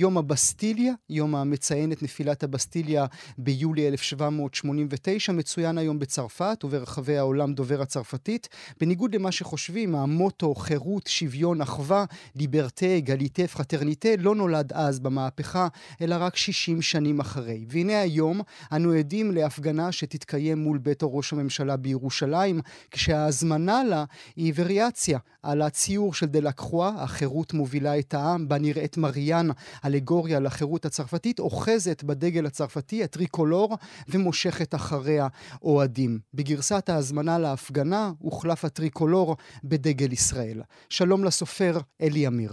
יום הבסטיליה, יום המציין את נפילת הבסטיליה ביולי 1789, מצוין היום בצרפת וברחבי העולם דובר הצרפתית. בניגוד למה שחושבים, המוטו חירות, שוויון, אחווה, ליברטה, גליטה, פרטרניטה, לא נולד אז במהפכה, אלא רק 60 שנים אחרי. והנה היום אנו עדים להפגנה שתתקיים מול בית ראש הממשלה בירושלים, כשההזמנה לה היא וריאציה על הציור של דלקחואה, החירות מובילה את העם, בה נראית מריאן, אלגוריה לחירות הצרפתית, אוחזת בדגל הצרפתי, הטריקולור, ומושכת אחריה אוהדים. בגרסת ההזמנה להפגנה הוחלף הטריקולור בדגל ישראל. שלום לסופר אלי אמיר.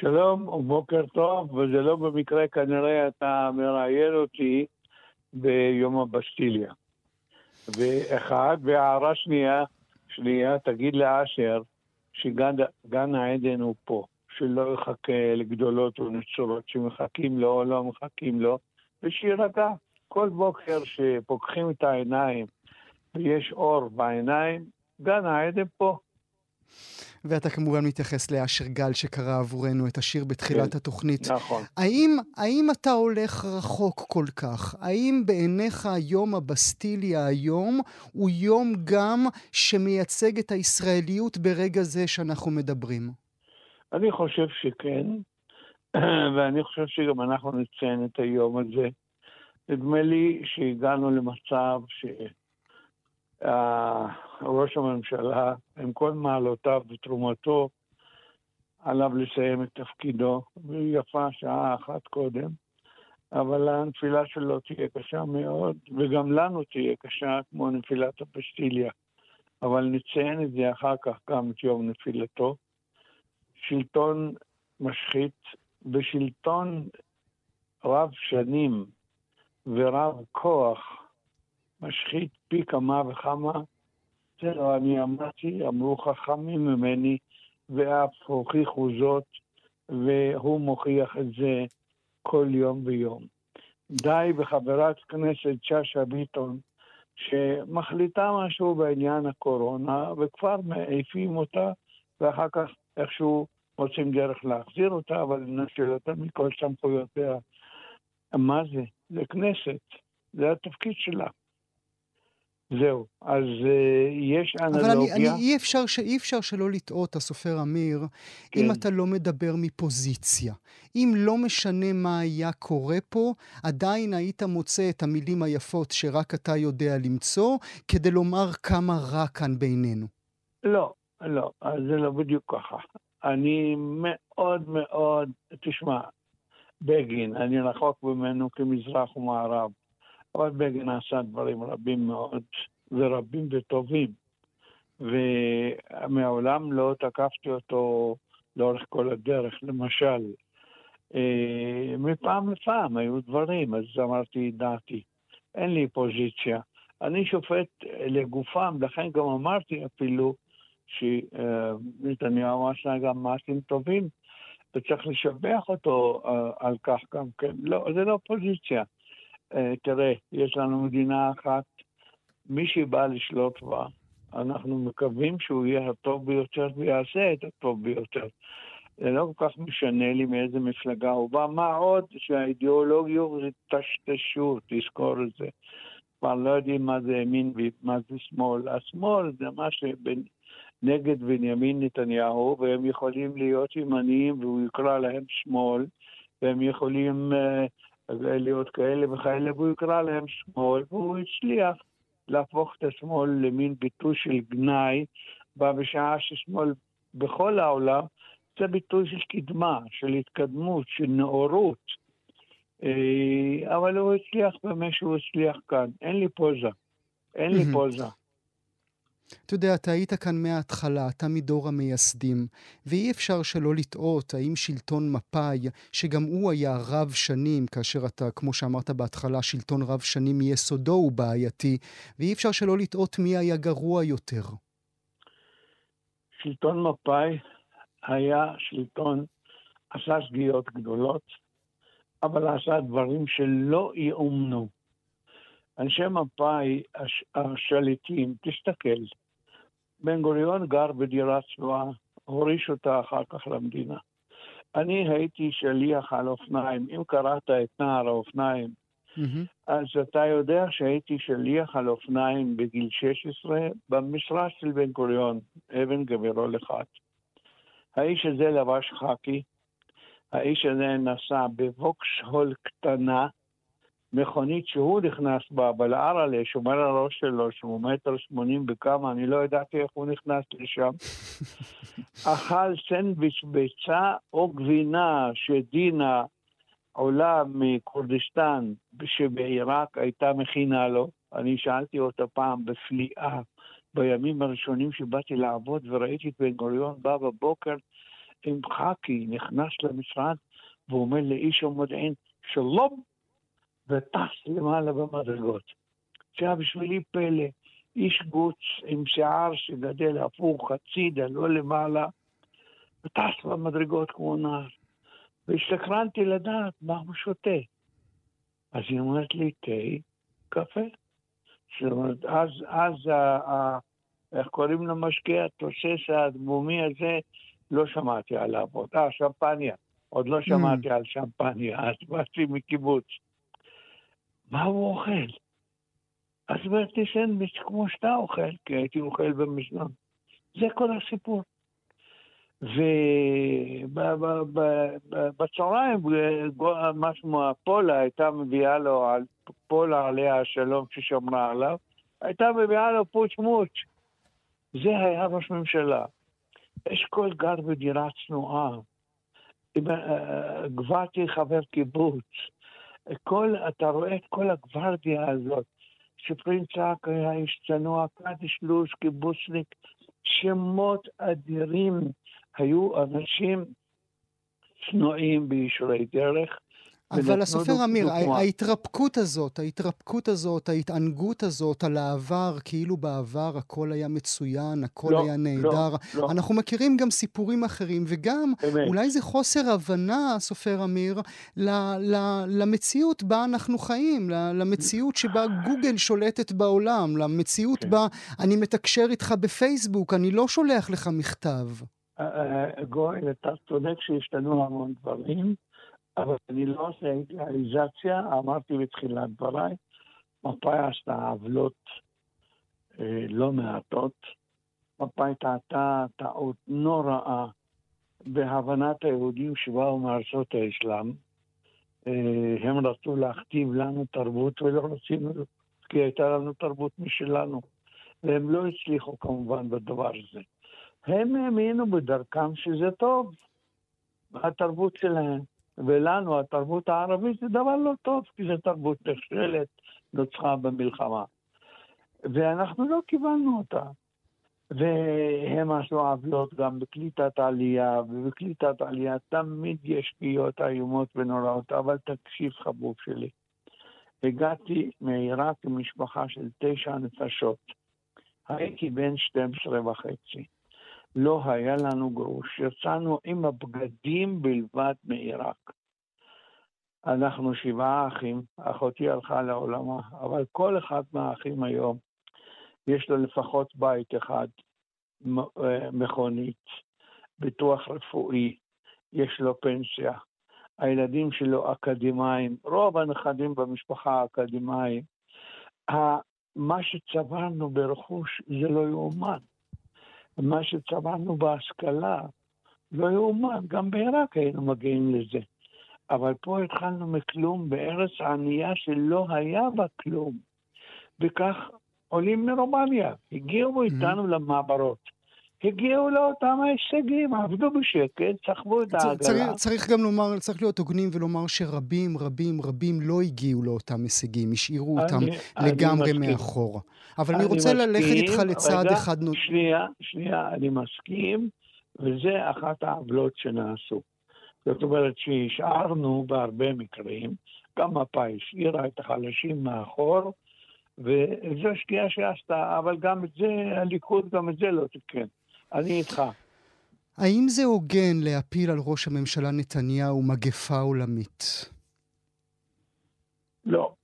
שלום ובוקר טוב, וזה לא במקרה כנראה אתה מראיין אותי ביום הבסטיליה. ואחד, והערה שנייה, שנייה, תגיד לאשר שגן העדן הוא פה. שלא יחכה לגדולות ונצורות שמחכים לו או לא מחכים לו, ושיירגע. כל בוקר שפוקחים את העיניים ויש אור בעיניים, גן העדן פה. ואתה כמובן מתייחס לאשר גל שקרא עבורנו את השיר בתחילת כן, התוכנית. נכון. האם, האם אתה הולך רחוק כל כך? האם בעיניך יום הבסטיליה היום הוא יום גם שמייצג את הישראליות ברגע זה שאנחנו מדברים? אני חושב שכן, ואני חושב שגם אנחנו נציין את היום הזה. נדמה לי שהגענו למצב שראש הממשלה, עם כל מעלותיו ותרומתו, עליו לסיים את תפקידו, ויפה שעה אחת קודם, אבל הנפילה שלו תהיה קשה מאוד, וגם לנו תהיה קשה כמו נפילת הפסטיליה. אבל נציין את זה אחר כך גם את יום נפילתו. שלטון משחית בשלטון רב שנים ורב כוח משחית פי כמה וכמה. זה לא אני אמרתי, אמרו חכמים ממני, ואף הוכיחו זאת, והוא מוכיח את זה כל יום ויום. די בחברת כנסת שאשא ביטון, שמחליטה משהו בעניין הקורונה, וכבר מעיפים אותה, ואחר כך איכשהו מוצאים דרך להחזיר אותה, אבל לנשל אותה מכל סמכויותיה. מה זה? זה כנסת, זה התפקיד שלה. זהו, אז uh, יש אנלוגיה. אבל אני, אני, אי, אפשר ש, אי אפשר שלא לטעות, הסופר אמיר, כן. אם אתה לא מדבר מפוזיציה. אם לא משנה מה היה קורה פה, עדיין היית מוצא את המילים היפות שרק אתה יודע למצוא, כדי לומר כמה רע כאן בינינו. לא, לא, זה לא בדיוק ככה. אני מאוד מאוד, תשמע, בגין, אני רחוק ממנו כמזרח ומערב, אבל בגין עשה דברים רבים מאוד ורבים וטובים, ומעולם לא תקפתי אותו לאורך כל הדרך. למשל, אה, מפעם לפעם היו דברים, אז אמרתי דעתי. אין לי פוזיציה. אני שופט לגופם, לכן גם אמרתי אפילו, שנתניהו עשה גם מעשים טובים, וצריך לשבח אותו אה, על כך גם כן. לא, זה לא פוזיציה. אה, תראה, יש לנו מדינה אחת, מי שבא לשלוט בה, אנחנו מקווים שהוא יהיה הטוב ביותר ויעשה את הטוב ביותר. זה לא כל כך משנה לי מאיזה מפלגה הוא בא, מה עוד שהאידיאולוגיות זה טשטשו, תזכור את זה. כבר לא יודעים מה זה ימין ומה זה שמאל. השמאל זה מה שבין נגד בנימין נתניהו, והם יכולים להיות ימניים והוא יקרא להם שמאל, והם יכולים uh, להיות כאלה וכאלה והוא יקרא להם שמאל, והוא הצליח להפוך את השמאל למין ביטוי של גנאי, בשעה ששמאל בכל העולם זה ביטוי של קדמה, של התקדמות, של נאורות. אה, אבל הוא הצליח במה שהוא הצליח כאן, אין לי פוזה. אין לי פוזה. אתה יודע, אתה היית כאן מההתחלה, אתה מדור המייסדים, ואי אפשר שלא לטעות האם שלטון מפא"י, שגם הוא היה רב שנים, כאשר אתה, כמו שאמרת בהתחלה, שלטון רב שנים מיסודו הוא בעייתי, ואי אפשר שלא לטעות מי היה גרוע יותר. שלטון מפא"י היה שלטון, עשה שגיאות גדולות, אבל עשה דברים שלא יאומנו. אנשי מפא"י השליטים, תסתכל, בן גוריון גר בדירה צבועה, הוריש אותה אחר כך למדינה. אני הייתי שליח על אופניים. אם קראת את נער האופניים, mm-hmm. אז אתה יודע שהייתי שליח על אופניים בגיל 16 במשרה של בן גוריון, אבן גבירו לחת. האיש הזה לבש חאקי, האיש הזה נסע בווקשהול קטנה, מכונית שהוא נכנס בה, אבל אראלה, שומר הראש שלו, שהוא מטר שמונים בכמה, אני לא ידעתי איך הוא נכנס לשם. אכל סנדוויץ' ביצה או גבינה שדינה עולה מכורדיסטן, שבעיראק הייתה מכינה לו. אני שאלתי אותה פעם בפליאה, בימים הראשונים שבאתי לעבוד וראיתי את בן גוריון בא בבוקר עם חאקי, נכנס למשרד ואומר לאיש המודיעין, שלום, וטס למעלה במדרגות. זה היה בשבילי פלא. איש גוץ עם שיער שגדל הפוך הצידה, לא למעלה, וטס במדרגות כמו נער. והשתקרנתי לדעת מה הוא שותה. אז היא אומרת לי, תה, קפה. זאת אומרת, אז, אז ה, ה, איך קוראים למשקיע? התוסס האדמומי הזה, לא שמעתי עליו עוד. אה, שמפניה. עוד לא שמעתי mm. על שמפניה, אז באתי מקיבוץ. מה הוא אוכל? אז אומרת לי סנדוויץ' כמו שאתה אוכל, כי הייתי אוכל במזנון. זה כל הסיפור. ובצהריים משהו הפולה הייתה מביאה לו, פולה עליה השלום ששמרה עליו, הייתה מביאה לו פוץ' מוץ'. זה היה ראש ממשלה. אשכול גר בדירה צנועה. גבעתי חבר קיבוץ. כל, אתה רואה את כל הגוורדיה הזאת. שפרינצק היה איש צנוע, קדיש לוז, קיבוצניק, שמות אדירים. היו אנשים צנועים בישורי דרך, אבל הסופר אמיר, ההתרפקות הזאת, ההתרפקות הזאת, ההתענגות הזאת על העבר, כאילו בעבר הכל היה מצוין, הכל לא, היה לא, נהדר. לא, לא. אנחנו מכירים גם סיפורים אחרים, וגם באמת. אולי זה חוסר הבנה, סופר אמיר, ל, ל, למציאות בה אנחנו חיים, למציאות שבה גוגל שולטת בעולם, למציאות כן. בה אני מתקשר איתך בפייסבוק, אני לא שולח לך מכתב. אה, אה, גואל, אתה צודק שהשתנו המון דברים. אבל אני לא עושה אידיאליזציה, אמרתי בתחילת דבריי, מפא"י עשתה עוולות אה, לא מעטות. מפא"י טעתה טעות נוראה בהבנת היהודים שבאו מארצות האסלאם. אה, הם רצו להכתיב לנו תרבות ולא רצינו, כי הייתה לנו תרבות משלנו. והם לא הצליחו כמובן בדבר הזה. הם האמינו בדרכם שזה טוב, התרבות שלהם. ולנו התרבות הערבית זה דבר לא טוב, כי זו תרבות נכשלת, נוצחה במלחמה. ואנחנו לא קיבלנו אותה. והם עשו עוולות גם בקליטת עלייה, ובקליטת עלייה תמיד יש שגיאות איומות ונוראות, אבל תקשיב חבוב שלי. הגעתי מעיראק עם משפחה של תשע נפשות. הייתי בן 12 וחצי. לא היה לנו גרוש, יצאנו עם הבגדים בלבד מעיראק. אנחנו שבעה אחים, אחותי הלכה לעולמה, אבל כל אחד מהאחים היום, יש לו לפחות בית אחד, אה, מכונית, ביטוח רפואי, יש לו פנסיה, הילדים שלו אקדמאים, רוב הנכדים במשפחה אקדמאים. מה שצברנו ברכוש זה לא יאומן. מה שצברנו בהשכלה, לא יאומן, גם בעיראק היינו מגיעים לזה. אבל פה התחלנו מכלום בארץ ענייה שלא היה בה כלום. וכך עולים מרומניה, הגיעו mm-hmm. איתנו למעברות. הגיעו לאותם ההישגים, עבדו בשקט, סחבו את העגלה. צריך, צריך גם לומר, צריך להיות הוגנים ולומר שרבים, רבים, רבים לא הגיעו לאותם הישגים, השאירו אותם אני, לגמרי אני מאחור. אבל אני, אני רוצה מסכים, ללכת איתך לצעד רגע, אחד... שנייה, שנייה, אני מסכים, וזה אחת העוולות שנעשו. זאת אומרת שהשארנו בהרבה מקרים, גם מפא"י השאירה את החלשים מאחור, וזו שגיאה שעשתה, אבל גם את זה, הליכוד גם את זה לא תיקן. אני איתך. האם זה הוגן להפיל על ראש הממשלה נתניהו מגפה עולמית? לא.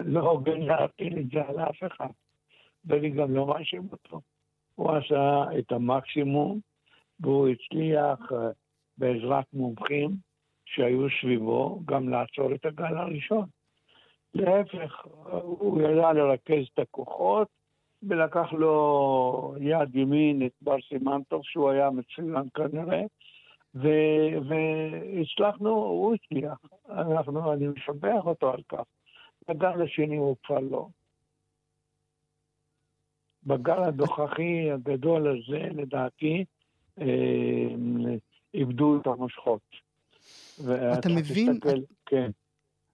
לא הוגן להפיל את זה על אף אחד. ואני גם לא מאשים אותו. הוא עשה את המקסימום, והוא הצליח אה, בעזרת מומחים שהיו סביבו גם לעצור את הגל הראשון. להפך, הוא ידע לרכז את הכוחות, ולקח לו יד ימין את בר סימנטוב, שהוא היה מצוין כנראה, ו- והצלחנו, הוא הצליח. אנחנו, אני משבח אותו על כך. בגל השני הוא כבר לא. בגל הדוחכי הגדול הזה, לדעתי, אה, איבדו את המושכות. אתה מבין? תסתכל, כן.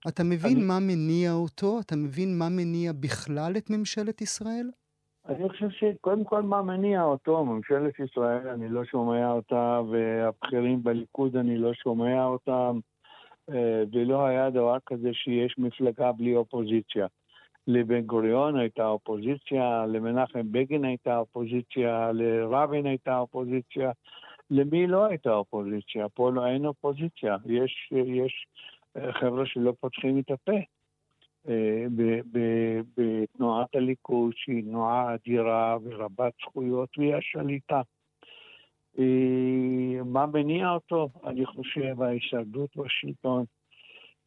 אתה מבין אני... מה מניע אותו? אתה מבין מה מניע בכלל את ממשלת ישראל? אני חושב שקודם כל מה מניע אותו, ממשלת ישראל, אני לא שומע אותה, והבכירים בליכוד, אני לא שומע אותם, אה, ולא היה דבר כזה שיש מפלגה בלי אופוזיציה. לבן גוריון הייתה אופוזיציה, למנחם בגין הייתה אופוזיציה, לרבין הייתה אופוזיציה. למי לא הייתה אופוזיציה? פה לא אין אופוזיציה. יש, יש אה, חבר'ה שלא פותחים את הפה. אה, בתנועת הליכוד, שהיא תנועה אדירה ורבת זכויות, והיא השליטה. אה, מה מניע אותו? אני חושב ההישרדות בשלטון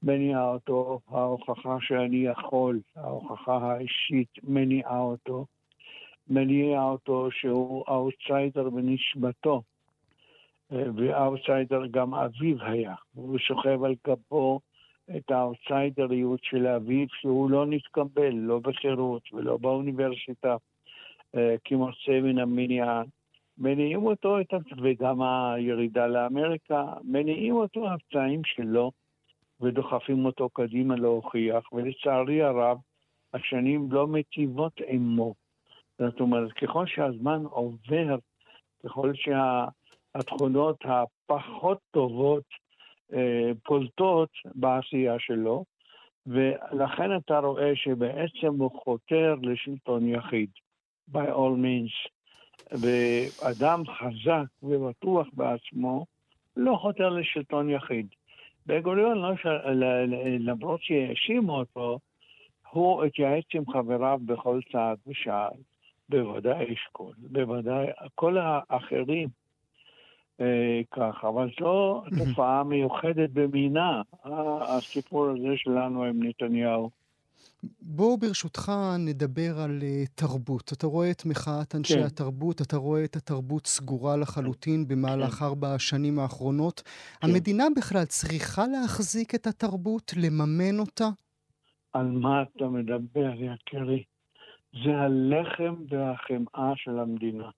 מניעה אותו, ההוכחה שאני יכול, ההוכחה האישית מניעה אותו, מניע אותו שהוא אאוטסיידר בנשמתו, ואאוטסיידר גם אביו היה, הוא שוכב על גבו את האאוטסיידריות של אביו, שהוא לא נתקבל, לא בחירות ולא באוניברסיטה, אה, כמרצה מן המניין. מניעים אותו, וגם הירידה לאמריקה, מניעים אותו הפצעים שלו ודוחפים אותו קדימה להוכיח, ולצערי הרב, השנים לא מטיבות עמו. זאת אומרת, ככל שהזמן עובר, ככל שהתכונות הפחות טובות אה, פולטות בעשייה שלו, ולכן אתה רואה שבעצם הוא חותר לשלטון יחיד, by all means. ואדם חזק ובטוח בעצמו לא חותר לשלטון יחיד. בן גוריון, לא ש... למרות שהאשימו אותו, הוא התייעץ עם חבריו בכל צעד ושעל. בוודאי אשכול, בוודאי כל האחרים כך, אבל זו תופעה מיוחדת במינה, הסיפור הזה שלנו עם נתניהו. בואו ברשותך נדבר על uh, תרבות. אתה רואה את מחאת אנשי כן. התרבות, אתה רואה את התרבות סגורה לחלוטין במהלך כן. ארבע השנים האחרונות. כן. המדינה בכלל צריכה להחזיק את התרבות, לממן אותה? על מה אתה מדבר, יקירי? זה הלחם והחמאה של המדינה.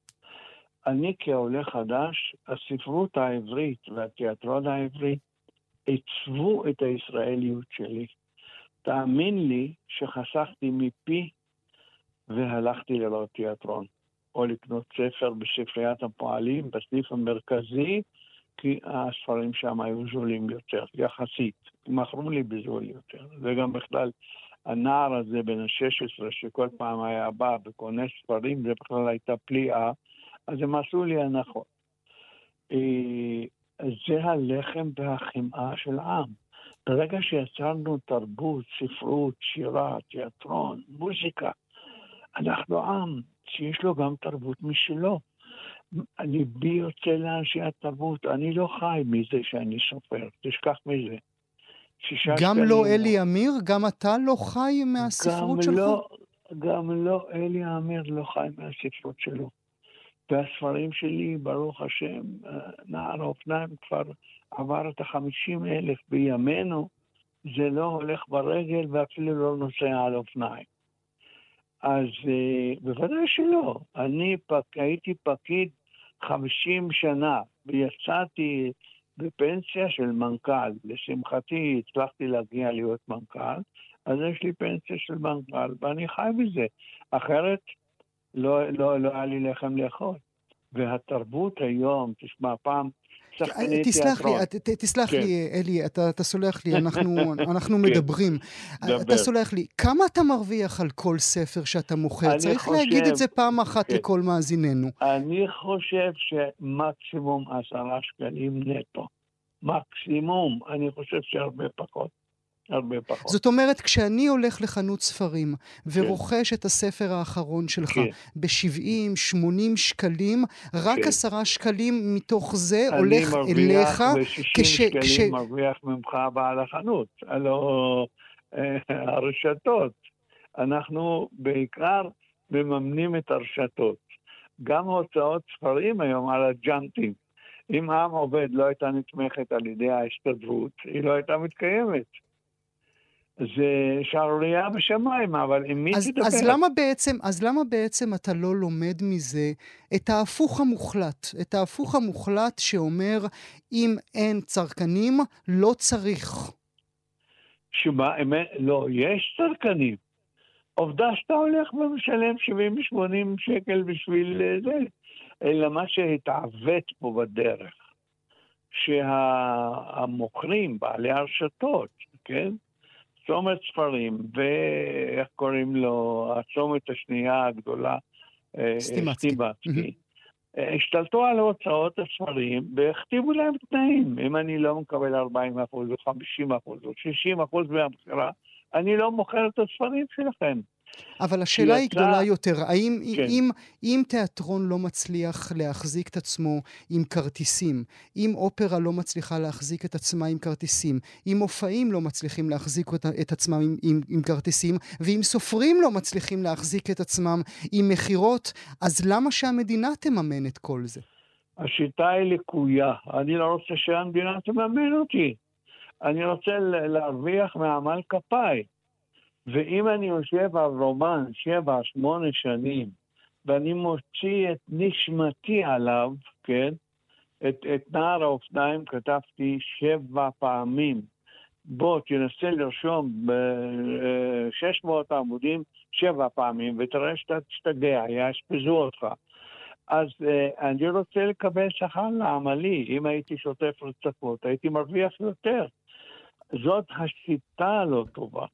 אני כעולה חדש, הספרות העברית והתיאטרון העברי עיצבו את הישראליות שלי. תאמין לי שחסכתי מפי והלכתי לראות תיאטרון, או לקנות ספר בספריית הפועלים, בסניף המרכזי, כי הספרים שם היו זולים יותר, יחסית. מכרו לי בזול יותר. וגם בכלל, הנער הזה בן ה-16, שכל פעם היה בא וקונה ספרים, זה בכלל הייתה פליאה, אז הם עשו לי הנחות. זה הלחם והחמאה של העם. ברגע שיצרנו תרבות, ספרות, שירה, תיאטרון, מוזיקה, אנחנו עם שיש לו גם תרבות משלו. ליבי יוצא לאנשי התרבות, אני לא חי מזה שאני סופר, תשכח מזה. גם לא אלי אמיר? גם אתה לא חי מהספרות שלך? לא, גם לא אלי אמיר לא חי מהספרות שלו. והספרים שלי, ברוך השם, אה, נער האופניים כבר עבר את החמישים אלף בימינו, זה לא הולך ברגל ואפילו לא נוסע על אופניים. אז uh, בוודאי שלא. אני פק, הייתי פקיד 50 שנה, ויצאתי בפנסיה של מנכ"ל. לשמחתי הצלחתי להגיע להיות מנכ"ל, אז יש לי פנסיה של מנכ"ל, ואני חי בזה. אחרת לא, לא, לא היה לי לחם לאכול. והתרבות היום, תשמע, פעם שחקני תסלח לי, ת, תסלח כן. לי, אלי, אתה, אתה סולח לי, אנחנו, אנחנו כן. מדברים. דבר. אתה סולח לי, כמה אתה מרוויח על כל ספר שאתה מוכר? צריך חושב, להגיד את זה פעם אחת כן. לכל מאזיננו. אני חושב שמקסימום עשרה שקלים נטו. מקסימום, אני חושב שהרבה פחות. הרבה פחות. זאת אומרת, כשאני הולך לחנות ספרים ורוכש כן. את הספר האחרון שלך כן. ב-70, 80 שקלים, רק כן. עשרה שקלים מתוך זה הולך אליך. אני מרוויח ב-60 כש... שקלים כש... מרוויח ממך בעל החנות, הלוא אה, הרשתות. אנחנו בעיקר מממנים את הרשתות. גם הוצאות ספרים היום על הג'אנטים. אם עם עובד לא הייתה נתמכת על ידי ההסתדרות, היא לא הייתה מתקיימת. זה שערורייה בשמיים, אבל עם מי תדבר? אז למה, בעצם, אז למה בעצם אתה לא לומד מזה את ההפוך המוחלט? את ההפוך המוחלט שאומר, אם אין צרכנים, לא צריך. שמה, לא, יש צרכנים. עובדה שאתה הולך ומשלם 70-80 שקל בשביל אה, זה. אלא מה שהתעוות פה בדרך, שהמוכרים, בעלי הרשתות, כן? צומת ספרים, ואיך קוראים לו, הצומת השנייה הגדולה, אה, סטימצקי. אה, השתלטו על הוצאות הספרים והכתיבו להם תנאים. אם אני לא מקבל 40 אחוז או 50 אחוז או 60 אחוז מהמכירה, אני לא מוכר את הספרים שלכם. אבל השאלה היא גדולה יותר, האם כן. אם, אם תיאטרון לא מצליח להחזיק את עצמו עם כרטיסים, אם אופרה לא מצליחה להחזיק את עצמה עם כרטיסים, אם מופעים לא מצליחים להחזיק את, את עצמם עם, עם, עם כרטיסים, ואם סופרים לא מצליחים להחזיק את עצמם עם מכירות, אז למה שהמדינה תממן את כל זה? השיטה היא לקויה. אני לא רוצה שהמדינה תממן אותי. אני רוצה להרוויח מעמל כפיי. ואם אני יושב על רומן שבע, שמונה שנים, ואני מוציא את נשמתי עליו, כן? את, את נער האופניים כתבתי שבע פעמים. בוא, תנסה לרשום ב-600 עמודים שבע פעמים, ותראה שאתה תשתגע, יאשפזו אותך. אז uh, אני רוצה לקבל שכר לעמלי. אם הייתי שוטף רצפות, הייתי מרוויח יותר. זאת השיטה הלא טובה.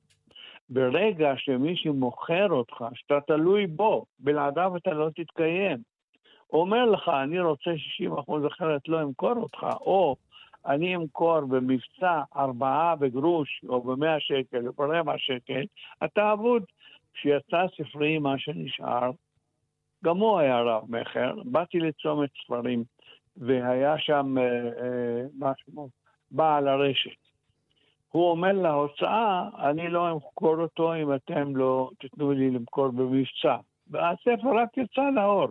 ברגע שמישהו מוכר אותך, שאתה תלוי בו, בלעדיו אתה לא תתקיים. אומר לך, אני רוצה 60 אחוז אחרת לא אמכור אותך, או אני אמכור במבצע ארבעה בגרוש, או במאה שקל, או ברבע שקל, אתה אבוד. כשיצא ספרי מה שנשאר, גם הוא היה רב מכר, באתי לצומת ספרים, והיה שם, אה, אה, מה שמו, בעל הרשת. הוא אומר להוצאה, אני לא אמכור אותו אם אתם לא תיתנו לי למכור במבצע. והספר רק יצא לאור.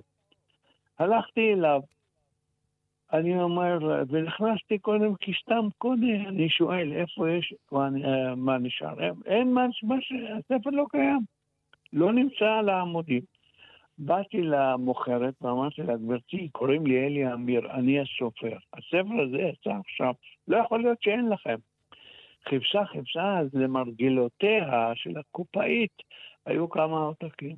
הלכתי אליו, אני אומר, ונכנסתי קודם, כי סתם קודם אני שואל איפה יש, מה, מה נשאר. אין מה, מה הספר לא קיים, לא נמצא על העמודים. באתי למוכרת ואמרתי לה, גברתי, קוראים לי אלי אמיר, אני הסופר. הספר הזה יצא עכשיו, לא יכול להיות שאין לכם. חיפשה חיפשה, אז למרגלותיה של הקופאית היו כמה עותקים.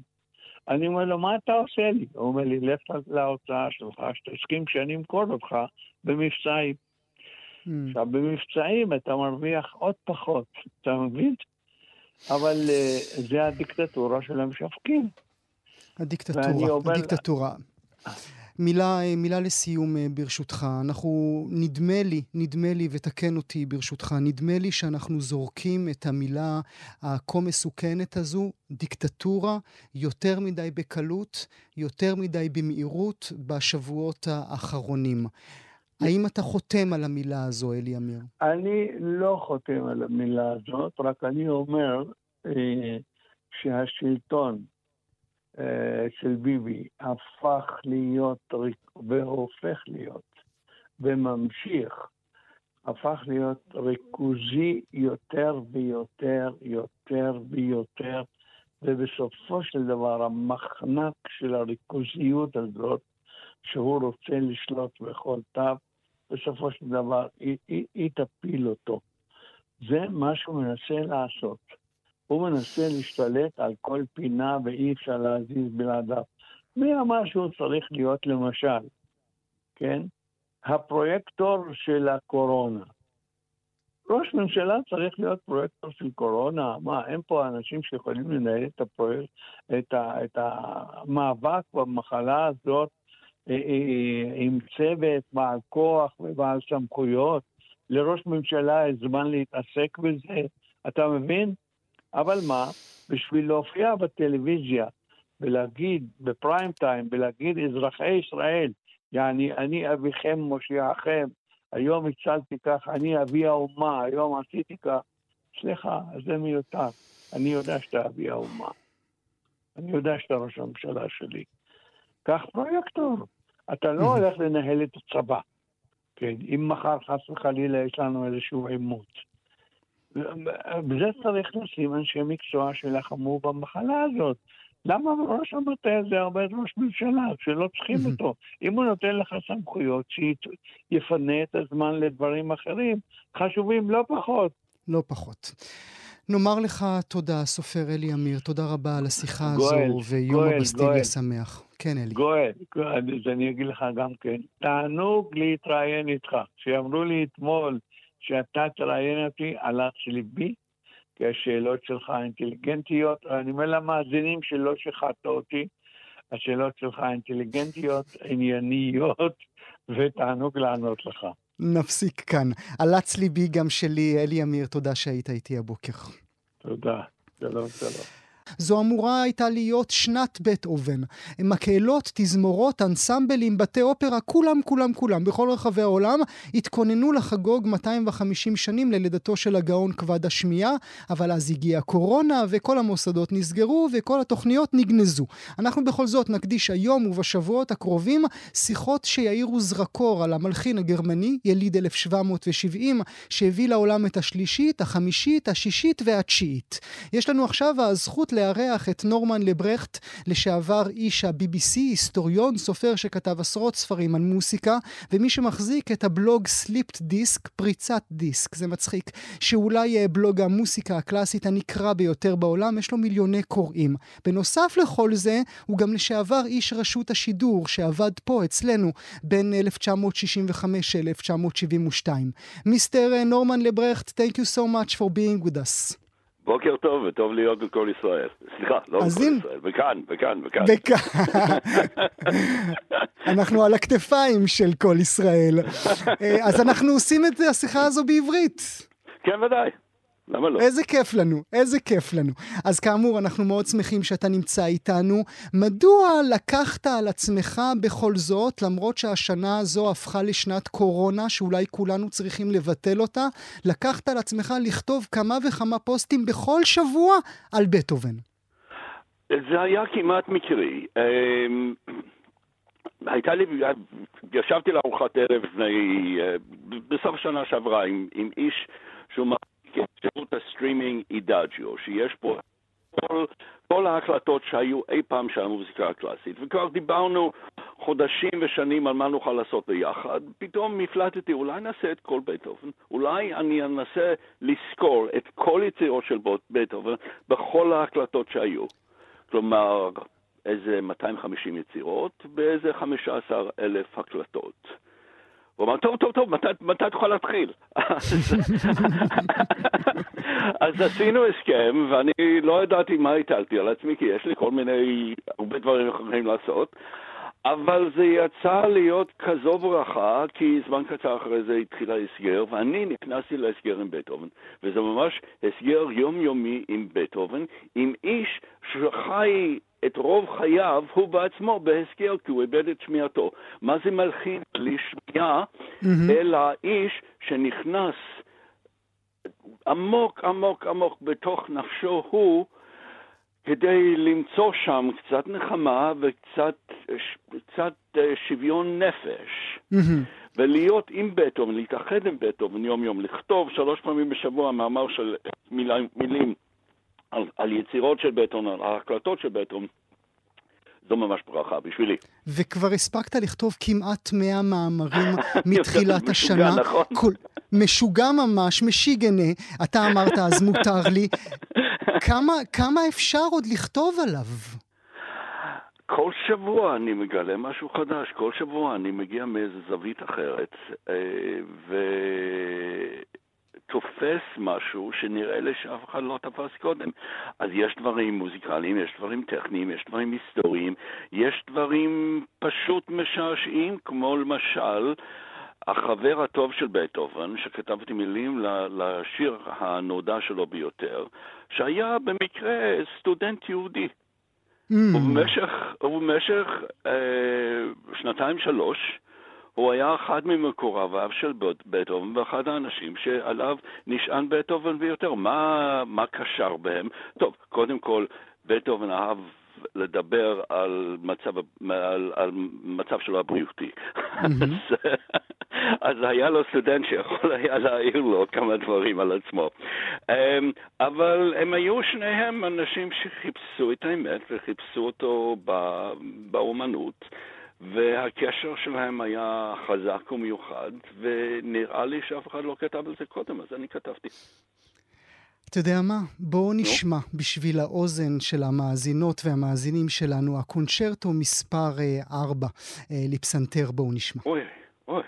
אני אומר לו, מה אתה עושה לי? הוא אומר לי, לך להוצאה שלך, שתסכים שאני אמכור אותך במבצעים. Mm. עכשיו, במבצעים אתה מרוויח עוד פחות, אתה מבין? אבל uh, זה הדיקטטורה של המשווקים. הדיקטטורה, הדיקטטורה. מילה, מילה לסיום אה, ברשותך. אנחנו, נדמה לי, נדמה לי, ותקן אותי ברשותך, נדמה לי שאנחנו זורקים את המילה הכה מסוכנת הזו, דיקטטורה, יותר מדי בקלות, יותר מדי במהירות בשבועות האחרונים. האם אתה חותם על המילה הזו, אלי אמיר? אני לא חותם על המילה הזאת, רק אני אומר אה, שהשלטון אה, של ביבי הפך להיות והופך להיות וממשיך, הפך להיות ריכוזי יותר ויותר, יותר ויותר, ובסופו של דבר המחנק של הריכוזיות הזאת שהוא רוצה לשלוט בכל תו, בסופו של דבר היא, היא, היא תפיל אותו. זה מה שהוא מנסה לעשות. הוא מנסה להשתלט על כל פינה ואי אפשר להזיז בלעדיו. מי אמר שהוא צריך להיות למשל, כן? הפרויקטור של הקורונה. ראש ממשלה צריך להיות פרויקטור של קורונה? מה, אין פה אנשים שיכולים לנהל את, הפרויקט, את, ה, את המאבק במחלה הזאת אה, אה, עם צוות בעל כוח ובעל סמכויות? לראש ממשלה יש זמן להתעסק בזה, אתה מבין? אבל מה, בשביל להופיע בטלוויזיה ולהגיד בפריים טיים, ולהגיד אזרחי ישראל, יעני אני אביכם מושיעכם, היום הצלתי כך, אני אבי האומה, היום עשיתי כך. סליחה, זה מיותר. אני יודע שאתה אבי האומה. אני יודע שאתה ראש הממשלה שלי. קח פרויקטור. אתה לא הולך לנהל את הצבא. כן, אם מחר חס וחלילה יש לנו איזשהו עימות. בזה צריך לשים אנשי מקצוע שלחמו במחלה הזאת. למה ראש המטה הזה הרבה ראש ממשלה, שלא צריכים אותו? אם הוא נותן לך סמכויות, שיפנה את הזמן לדברים אחרים, חשובים לא פחות. לא פחות. נאמר לך תודה, סופר אלי אמיר, תודה רבה על השיחה גואל, הזו, ויום הבסטיליה שמח. כן, אלי. גואל, גואל, אז אני אגיד לך גם כן, תענוג להתראיין איתך. כשאמרו לי אתמול שאתה תראיין אותי, הלך ליבי, כי השאלות שלך אינטליגנטיות, אני אומר למאזינים שלא שחטת אותי, השאלות שלך אינטליגנטיות, ענייניות, ותענוג לענות לך. נפסיק כאן. עלץ ליבי גם שלי, אלי אמיר, תודה שהיית איתי הבוקר. תודה. שלום, שלום. זו אמורה הייתה להיות שנת בטהובן. מקהלות, תזמורות, אנסמבלים, בתי אופרה, כולם, כולם, כולם, בכל רחבי העולם, התכוננו לחגוג 250 שנים ללידתו של הגאון כבד השמיעה, אבל אז הגיעה קורונה, וכל המוסדות נסגרו, וכל התוכניות נגנזו. אנחנו בכל זאת נקדיש היום ובשבועות הקרובים שיחות שיאירו זרקור על המלחין הגרמני, יליד 1770, שהביא לעולם את השלישית, החמישית, השישית והתשיעית. יש לנו עכשיו הזכות לארח את נורמן לברכט, לשעבר איש ה-BBC, היסטוריון, סופר שכתב עשרות ספרים על מוסיקה, ומי שמחזיק את הבלוג סליפט דיסק, פריצת דיסק, זה מצחיק, שאולי אה, בלוג המוסיקה הקלאסית הנקרא ביותר בעולם, יש לו מיליוני קוראים. בנוסף לכל זה, הוא גם לשעבר איש רשות השידור, שעבד פה אצלנו בין 1965 ל-1972. מיסטר אה, נורמן לברכט, thank you so much for being with. בוקר טוב, וטוב להיות בכל ישראל. סליחה, לא בכל ישראל, וכאן, וכאן, וכאן. וכאן. אנחנו על הכתפיים של כל ישראל. אה, אז אנחנו עושים את השיחה הזו בעברית. כן, ודאי. למה לא? איזה כיף לנו, איזה כיף לנו. אז כאמור, אנחנו מאוד שמחים שאתה נמצא איתנו. מדוע לקחת על עצמך בכל זאת, למרות שהשנה הזו הפכה לשנת קורונה, שאולי כולנו צריכים לבטל אותה, לקחת על עצמך לכתוב כמה וכמה פוסטים בכל שבוע על בטהובן? זה היה כמעט מקרי. אמ, הייתה לי, ישבתי לארוחת ערב לפני, אה, בסוף השנה שעברה עם, עם איש שהוא שירות הסטרימינג Idagio, שיש פה כל, כל ההקלטות שהיו אי פעם של המוזיקה הקלאסית, וכבר דיברנו חודשים ושנים על מה נוכל לעשות ביחד, פתאום הפלטתי, אולי נעשה את כל בטהובן, אולי אני אנסה לזכור את כל יצירות של בטהובן בכל ההקלטות שהיו. כלומר, איזה 250 יצירות באיזה 15 אלף הקלטות. הוא אמר, טוב, טוב, טוב, מתי, מתי תוכל להתחיל? אז עשינו הסכם, ואני לא ידעתי מה הטלתי על עצמי, כי יש לי כל מיני, הרבה דברים אחרים לעשות, אבל זה יצא להיות כזו ברכה, כי זמן קצר אחרי זה התחיל ההסגר, ואני נכנסתי להסגר עם בטהובן, וזה ממש הסגר יומיומי עם בטהובן, עם איש שחי את רוב חייו הוא בעצמו בהסגר, כי הוא איבד את שמיעתו. מה זה מלחין בלי שמיעה, mm-hmm. אלא איש שנכנס עמוק עמוק עמוק בתוך נפשו הוא, כדי למצוא שם קצת נחמה וקצת קצת אה, שוויון נפש. Mm-hmm. ולהיות עם בטהובן, להתאחד עם בטהובן יום-יום, לכתוב שלוש פעמים בשבוע מאמר של מילים, מילים על, על יצירות של בטהובן, על ההקלטות של בטהובן, זו ממש ברכה בשבילי. וכבר הספקת לכתוב כמעט 100 מאמרים מתחילת השנה. משוגע, נכון? כל... משוגע ממש, משיגנה, אתה אמרת אז מותר לי. כמה, כמה אפשר עוד לכתוב עליו? כל שבוע אני מגלה משהו חדש, כל שבוע אני מגיע מאיזו זווית אחרת, אה, ותופס משהו שנראה לי שאף אחד לא תפס קודם. אז יש דברים מוזיקליים, יש דברים טכניים, יש דברים היסטוריים, יש דברים פשוט משעשעים, כמו למשל... החבר הטוב של בטהובן, שכתבתי מילים לשיר הנודע שלו ביותר, שהיה במקרה סטודנט יהודי. Mm. ובמשך, ובמשך אה, שנתיים-שלוש הוא היה אחד ממקורביו של בטהובן ואחד האנשים שעליו נשען בטהובן ביותר. מה, מה קשר בהם? טוב, קודם כל, בטהובן אהב לדבר על מצב, על, על מצב שלו הבריאותי. Mm-hmm. אז היה לו סטודנט שיכול היה להעיר לו כמה דברים על עצמו. אמ, אבל הם היו שניהם אנשים שחיפשו את האמת וחיפשו אותו באומנות. והקשר שלהם היה חזק ומיוחד, ונראה לי שאף אחד לא כתב על זה קודם, אז אני כתבתי. אתה יודע מה? בואו נשמע בשביל האוזן של המאזינות והמאזינים שלנו, הקונצ'רטו מספר 4 אה, אה, לפסנתר, בואו נשמע. אוי, אוי.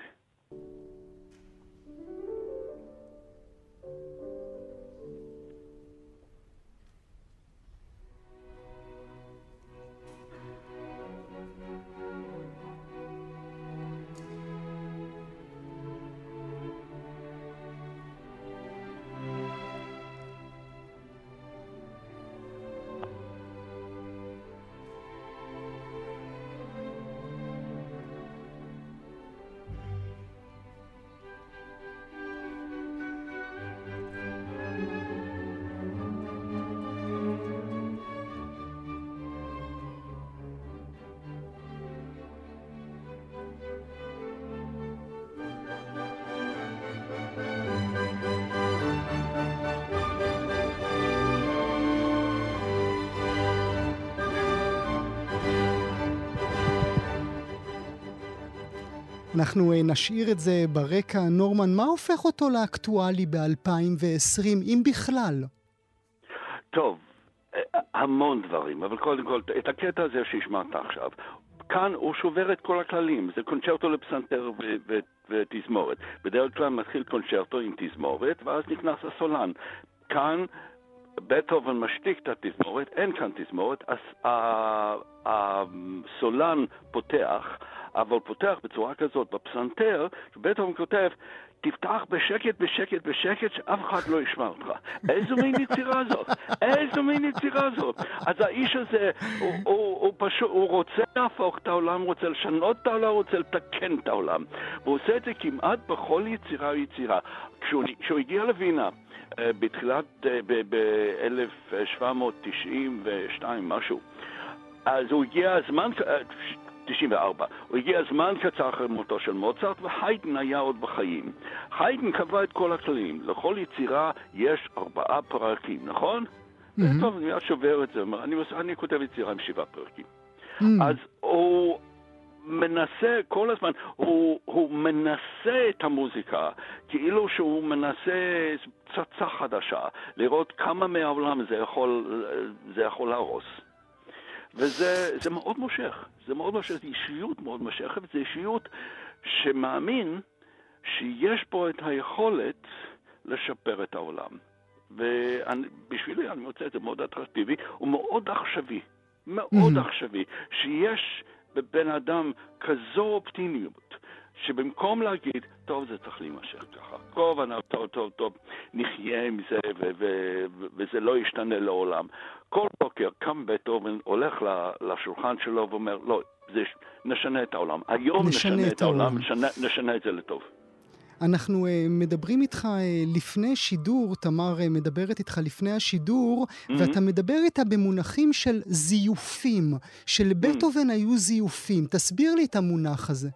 אנחנו אה, נשאיר את זה ברקע. נורמן, מה הופך אותו לאקטואלי ב-2020, אם בכלל? טוב, אה, המון דברים, אבל קודם כל, את הקטע הזה שהשמעת עכשיו, כאן הוא שובר את כל הכללים, זה קונצ'רטו לפסנתר ותזמורת. בדרך כלל מתחיל קונצ'רטו עם תזמורת, ואז נכנס הסולן. כאן בטהובן משתיק את התזמורת, אין כאן תזמורת, הסולן פותח, אבל פותח בצורה כזאת בפסנתר, שבטהובן כותב, תפתח בשקט, בשקט, בשקט, שאף אחד לא ישמע אותך. איזו מין יצירה זאת? איזו מין יצירה זאת? אז האיש הזה, הוא, הוא, הוא פשוט, הוא רוצה להפוך את העולם, רוצה לשנות את העולם, רוצה לתקן את העולם. והוא עושה את זה כמעט בכל יצירה ויצירה. כשהוא, כשהוא הגיע לווינה, אה, בתחילת, אה, ב-1792, משהו. אז הוא הגיע הזמן, 94, אה, הוא הגיע זמן קצר אחרי מותו של מוצרט, והיידן היה עוד בחיים. היידן קבע את כל הכללים, לכל יצירה יש ארבעה פרקים, נכון? Mm-hmm. טוב, אני שובר את זה, אני, אני כותב יצירה עם שבעה פרקים. Mm-hmm. אז הוא... מנסה כל הזמן, הוא, הוא מנסה את המוזיקה, כאילו שהוא מנסה פצצה חדשה, לראות כמה מהעולם זה יכול, זה יכול להרוס. וזה מאוד מושך, זה מאוד מושך, זו אישיות מאוד מושכת, זו אישיות שמאמין שיש פה את היכולת לשפר את העולם. ובשבילי אני מוצא את זה מאוד אטרקטיבי ומאוד עכשווי, מאוד mm-hmm. עכשווי, שיש בבן אדם כזו אופטימיות, שבמקום להגיד, טוב, זה צריך להימשך ככה, טוב, טוב, טוב, טוב, נחיה עם זה, ו- ו- ו- וזה לא ישתנה לעולם. כל בוקר קם בטהובן, הולך לשולחן שלו ואומר, לא, זה, נשנה את העולם. היום נשנה, נשנה את העולם, נשנה, נשנה את זה לטוב. אנחנו uh, מדברים איתך uh, לפני שידור, תמר uh, מדברת איתך לפני השידור, mm-hmm. ואתה מדבר איתה במונחים של זיופים. שלבטהובן mm-hmm. היו זיופים. תסביר לי את המונח הזה.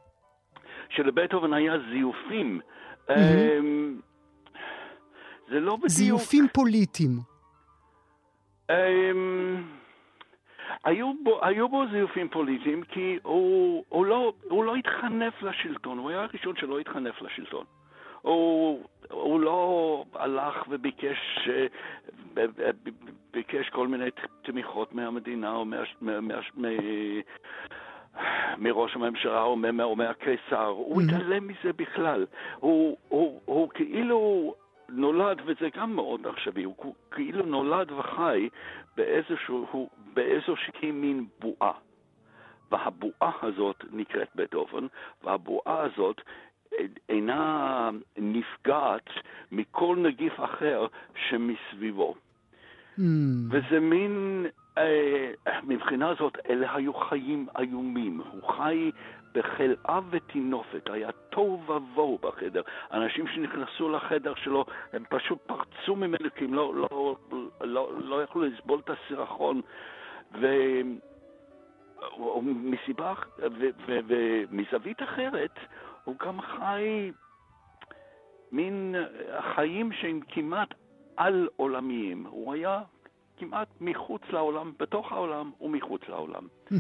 שלבטהובן היה זיופים. Mm-hmm. Um, זה לא בדיוק... זיופים פוליטיים. Um, היו בו, היו בו זיופים פוליטיים כי הוא, הוא, לא, הוא לא התחנף לשלטון, הוא היה הראשון שלא התחנף לשלטון. הוא, הוא לא הלך וביקש ביקש כל מיני תמיכות מהמדינה או מה, מה, מה, מה, מראש הממשלה או, מה, או מהקיסר, הוא mm-hmm. התעלם מזה בכלל. הוא, הוא, הוא כאילו נולד, וזה גם מאוד עכשווי, הוא כאילו נולד וחי באיזשהו, באיזושהי מין בועה. והבועה הזאת נקראת בטהובן, והבועה הזאת אינה נפגעת מכל נגיף אחר שמסביבו. Mm. וזה מין, מבחינה זאת, אלה היו חיים איומים. הוא חי בחלאה וטינופת, היה תוהו ובוהו בחדר. אנשים שנכנסו לחדר שלו, הם פשוט פרצו ממנו כי הם לא, לא, לא, לא יכלו לסבול את הסירחון. ו... מסיבה, ומזווית אחרת, הוא גם חי מין חיים שהם כמעט על-עולמיים. הוא היה כמעט מחוץ לעולם, בתוך העולם ומחוץ לעולם.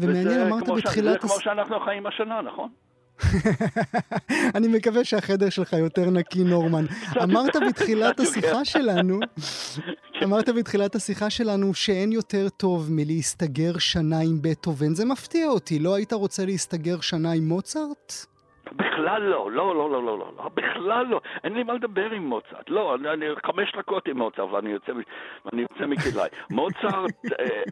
ומעניין, אמרת בתחילת... זה כמו שאנחנו חיים השנה, נכון? אני מקווה שהחדר שלך יותר נקי, נורמן. אמרת בתחילת השיחה שלנו, אמרת בתחילת השיחה שלנו שאין יותר טוב מלהסתגר שנה עם בטהובן. זה מפתיע אותי, לא היית רוצה להסתגר שנה עם מוצרט? בכלל לא, לא, לא, לא, לא, לא, לא, בכלל לא. אין לי מה לדבר עם מוצרט. לא, אני, אני חמש דקות עם מוצרט ואני יוצא, ואני יוצא מכדאי. מוצרט, אה,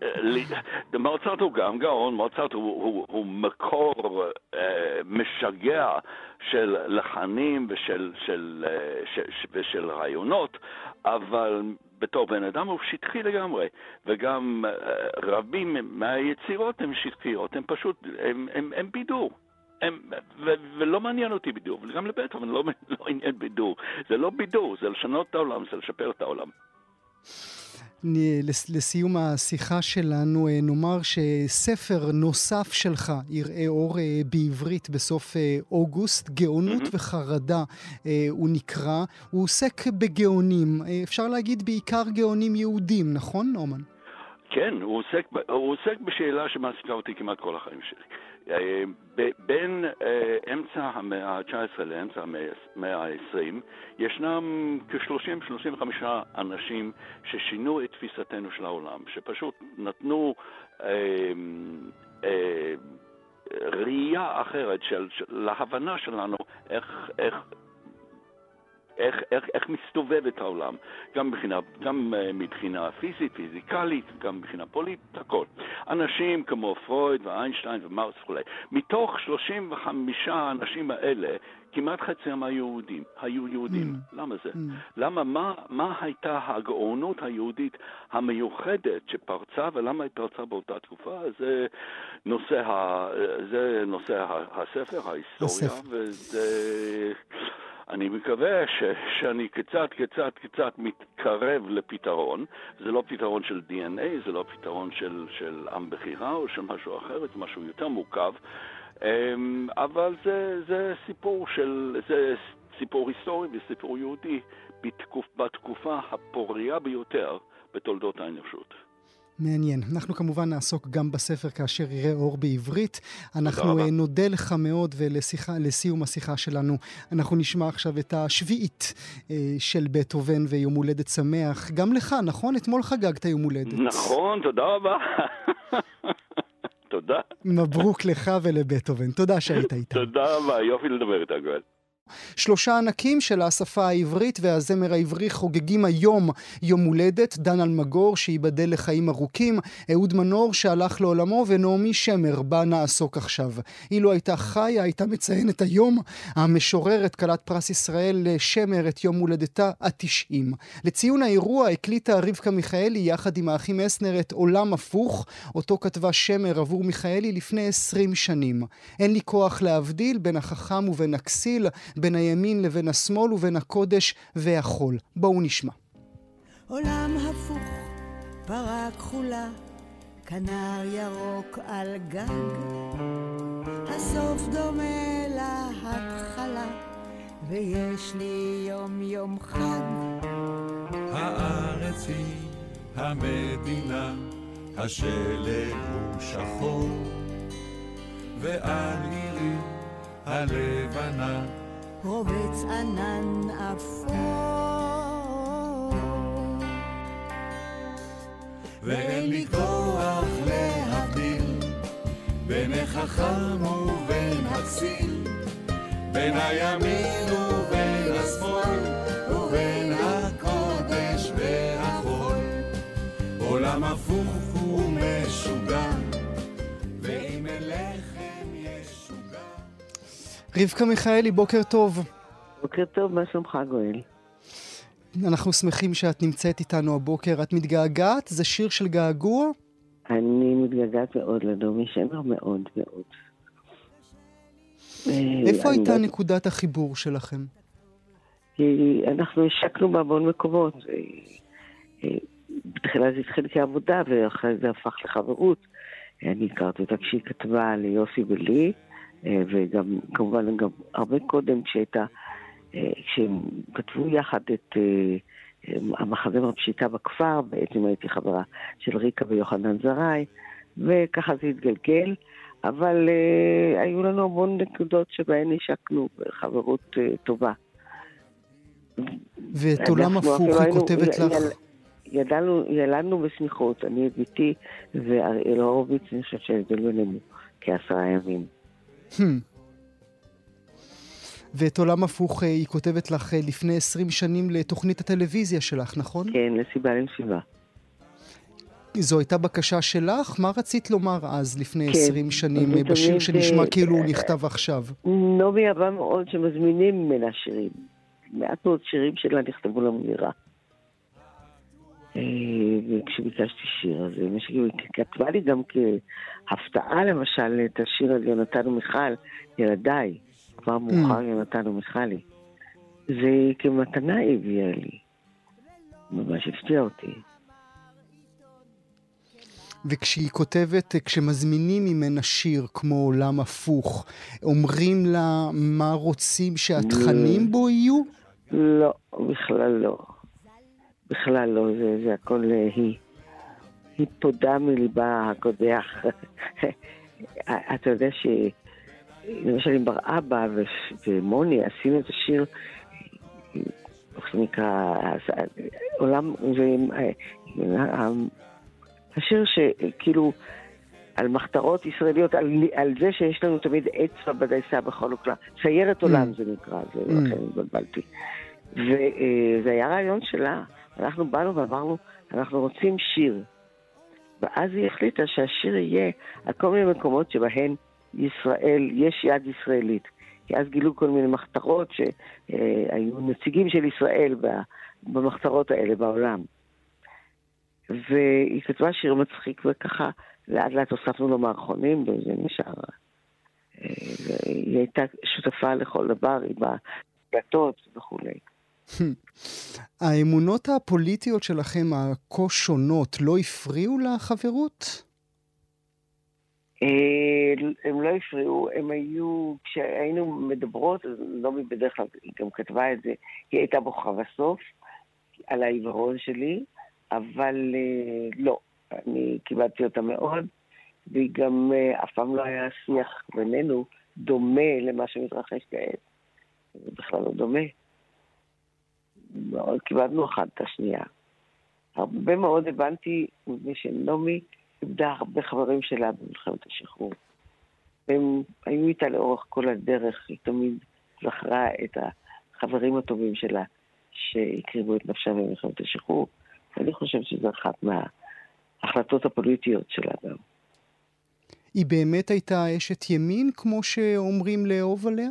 אה, מוצרט הוא גם גאון, מוצרט הוא, הוא, הוא מקור אה, משגע של לחנים ושל, של, אה, ש, ש, ושל רעיונות, אבל בתור בן אדם הוא שטחי לגמרי, וגם אה, רבים מהיצירות הן שטחיות, הן פשוט, הן בידור. הם, ו, ולא מעניין אותי בידור, וגם לבטהובן לא, לא עניין בידור. זה לא בידור, זה לשנות את העולם, זה לשפר את העולם. לסיום השיחה שלנו, אה, נאמר שספר נוסף שלך יראה אור אה, בעברית בסוף אה, אוגוסט, גאונות mm-hmm. וחרדה הוא נקרא. הוא עוסק בגאונים, אפשר להגיד בעיקר גאונים יהודים, נכון, נורמן? כן, הוא עוסק, הוא עוסק בשאלה שמעסיקה אותי כמעט כל החיים שלי. אה, בין אה, אמצע המאה ה-19 לאמצע המאה ה-20 ישנם כ-30-35 אנשים ששינו את תפיסתנו של העולם, שפשוט נתנו אה, אה, ראייה אחרת של, להבנה שלנו איך, איך איך, איך, איך מסתובבת העולם, גם מבחינה, גם uh, מבחינה פיזית, פיזיקלית, גם מבחינה פוליטית, הכל. אנשים כמו פרויד ואיינשטיין ומאוס וכולי. מתוך 35 האנשים האלה, כמעט חצי היו יהודים. היו יהודים. Mm. למה זה? Mm. למה, מה, מה הייתה הגאונות היהודית המיוחדת שפרצה, ולמה היא פרצה באותה תקופה? זה נושא, ה, זה נושא הספר, ההיסטוריה, וזה... אני מקווה ש, שאני קצת, קצת, קצת מתקרב לפתרון. זה לא פתרון של DNA, זה לא פתרון של, של עם בחירה או של משהו אחר, זה משהו יותר מורכב. אמ, אבל זה, זה סיפור של, זה סיפור היסטורי וסיפור יהודי בתקופ, בתקופה הפוריה ביותר בתולדות האנושות. מעניין. אנחנו כמובן נעסוק גם בספר כאשר יראה אור בעברית. אנחנו uh, נודה לך מאוד, ולסיום השיחה שלנו, אנחנו נשמע עכשיו את השביעית uh, של בטהובן ויום הולדת שמח. גם לך, נכון? אתמול חגגת יום הולדת. נכון, תודה רבה. תודה. מברוק לך ולבטהובן. תודה שהיית איתנו. תודה רבה, יופי לדבר איתך, גואל. שלושה ענקים של השפה העברית והזמר העברי חוגגים היום יום הולדת, דן אלמגור שייבדל לחיים ארוכים, אהוד מנור שהלך לעולמו ונעמי שמר בה נעסוק עכשיו. אילו הייתה חיה הייתה מציינת היום המשוררת כלת פרס ישראל שמר את יום הולדתה התשעים. לציון האירוע הקליטה רבקה מיכאלי יחד עם האחים אסנר את עולם הפוך, אותו כתבה שמר עבור מיכאלי לפני עשרים שנים. אין לי כוח להבדיל בין החכם ובין הכסיל בין הימין לבין השמאל ובין הקודש והחול. בואו נשמע. עולם הפוך, פרה כחולה, כנר ירוק על גג. הסוף דומה להתחלה, ויש לי יום יום חג. הארץ היא המדינה השלג הוא שחור, ועל עירי הלבנה רובץ ענן אפור. ואין לי כוח להבדיל בין החכם ובין הכסיל, בין הימין ובין השמאל, ובין הקודש והחול. עולם הפוך רבקה מיכאלי, בוקר טוב. בוקר טוב, מה שלומך גואל? אנחנו שמחים שאת נמצאת איתנו הבוקר. את מתגעגעת? זה שיר של געגוע? אני מתגעגעת מאוד לדומי שמר, מאוד מאוד. איפה אה, אני הייתה לא- נקודת החיבור שלכם? כי אנחנו השקנו בהמון מקומות. אה, אה, בתחילה זה התחיל כעבודה, ואחרי זה הפך לחברות. אני הכרתי אותה כשהיא כתבה ליוסי ולי, אה, וגם, כמובן, גם הרבה קודם כשהייתה, אה, כשהם כתבו יחד את אה, אה, המחזמר פשיטה בכפר, בעצם הייתי חברה של ריקה ויוחנן זרעי, וככה זה התגלגל. אבל אה, היו לנו המון נקודות שבהן השקנו חברות אה, טובה. ואת עולם הפוך היא כותבת לך. ידענו, ילדנו בסמיכות, אני את ביתי ואריאל הורוביץ, אני חושבת שההבדל בינינו כעשרה ימים. Hmm. ואת עולם הפוך אה, היא כותבת לך אה, לפני 20 שנים לתוכנית הטלוויזיה שלך, נכון? כן, לסיבה לנשיבה. זו הייתה בקשה שלך? מה רצית לומר אז, לפני כן, 20 שנים, אה, בשיר שנשמע אה, כאילו הוא נכתב עכשיו? נעמי אהבה מאוד שמזמינים ממנה שירים. מעט מאוד שירים שלה נכתבו למגירה. אה, וכשביקשתי שיר, אז שלי כתבה לי גם כהפתעה למשל את השיר על יונתן ומיכל, ילדיי, כבר מאוחר יונתן ומיכלי. זה כמתנה היא הביאה לי. ממש הפתיע אותי. וכשהיא כותבת, כשמזמינים ממנה שיר כמו עולם הפוך, אומרים לה מה רוצים שהתכנים בו יהיו? לא, בכלל לא. בכלל לא, זה, זה הכל אה, היא. היא פודה מליבה הקודח. אתה יודע ש... למשל עם בר אבא ו- ומוני עשינו את השיר, איך זה נקרא, עולם, זה, אה, השיר שכאילו על מחתרות ישראליות, על, על זה שיש לנו תמיד אצבע בדייסה בכל אוקלה. סיירת עולם זה נקרא, זה Mm. לכן התבלבלתי. וזה היה רעיון שלה. אנחנו באנו ואמרנו, אנחנו רוצים שיר. ואז היא החליטה שהשיר יהיה על כל מיני מקומות שבהן ישראל, יש יד ישראלית. כי אז גילו כל מיני מחתרות שהיו נציגים של ישראל במחתרות האלה בעולם. והיא כתבה שיר מצחיק, וככה לאט לאט הוספנו לו מערכונים, וזה נשאר. אה, והיא הייתה שותפה לכל דבר, עם ההקלטות וכולי. האמונות הפוליטיות שלכם, הכה שונות, לא הפריעו לחברות? אה, הם לא הפריעו, הם היו, כשהיינו מדברות, נעמי בדרך כלל, היא גם כתבה את זה, היא הייתה בוכה בסוף, על העיוורון שלי, אבל אה, לא, אני קיבלתי אותה מאוד, והיא גם, אה, אף פעם לא היה שיח בינינו דומה למה שמתרחש כעת. זה בכלל לא דומה. מאוד קיבלנו אחת את השנייה. הרבה מאוד הבנתי מפני שנעמי איבדה הרבה חברים שלה במלחמת השחרור. והם היו איתה לאורך כל הדרך, היא תמיד זכרה את החברים הטובים שלה שהקריבו את נפשם במלחמת השחרור. ואני חושבת שזו אחת מההחלטות הפוליטיות שלה גם. היא באמת הייתה אשת ימין, כמו שאומרים לאהוב עליה?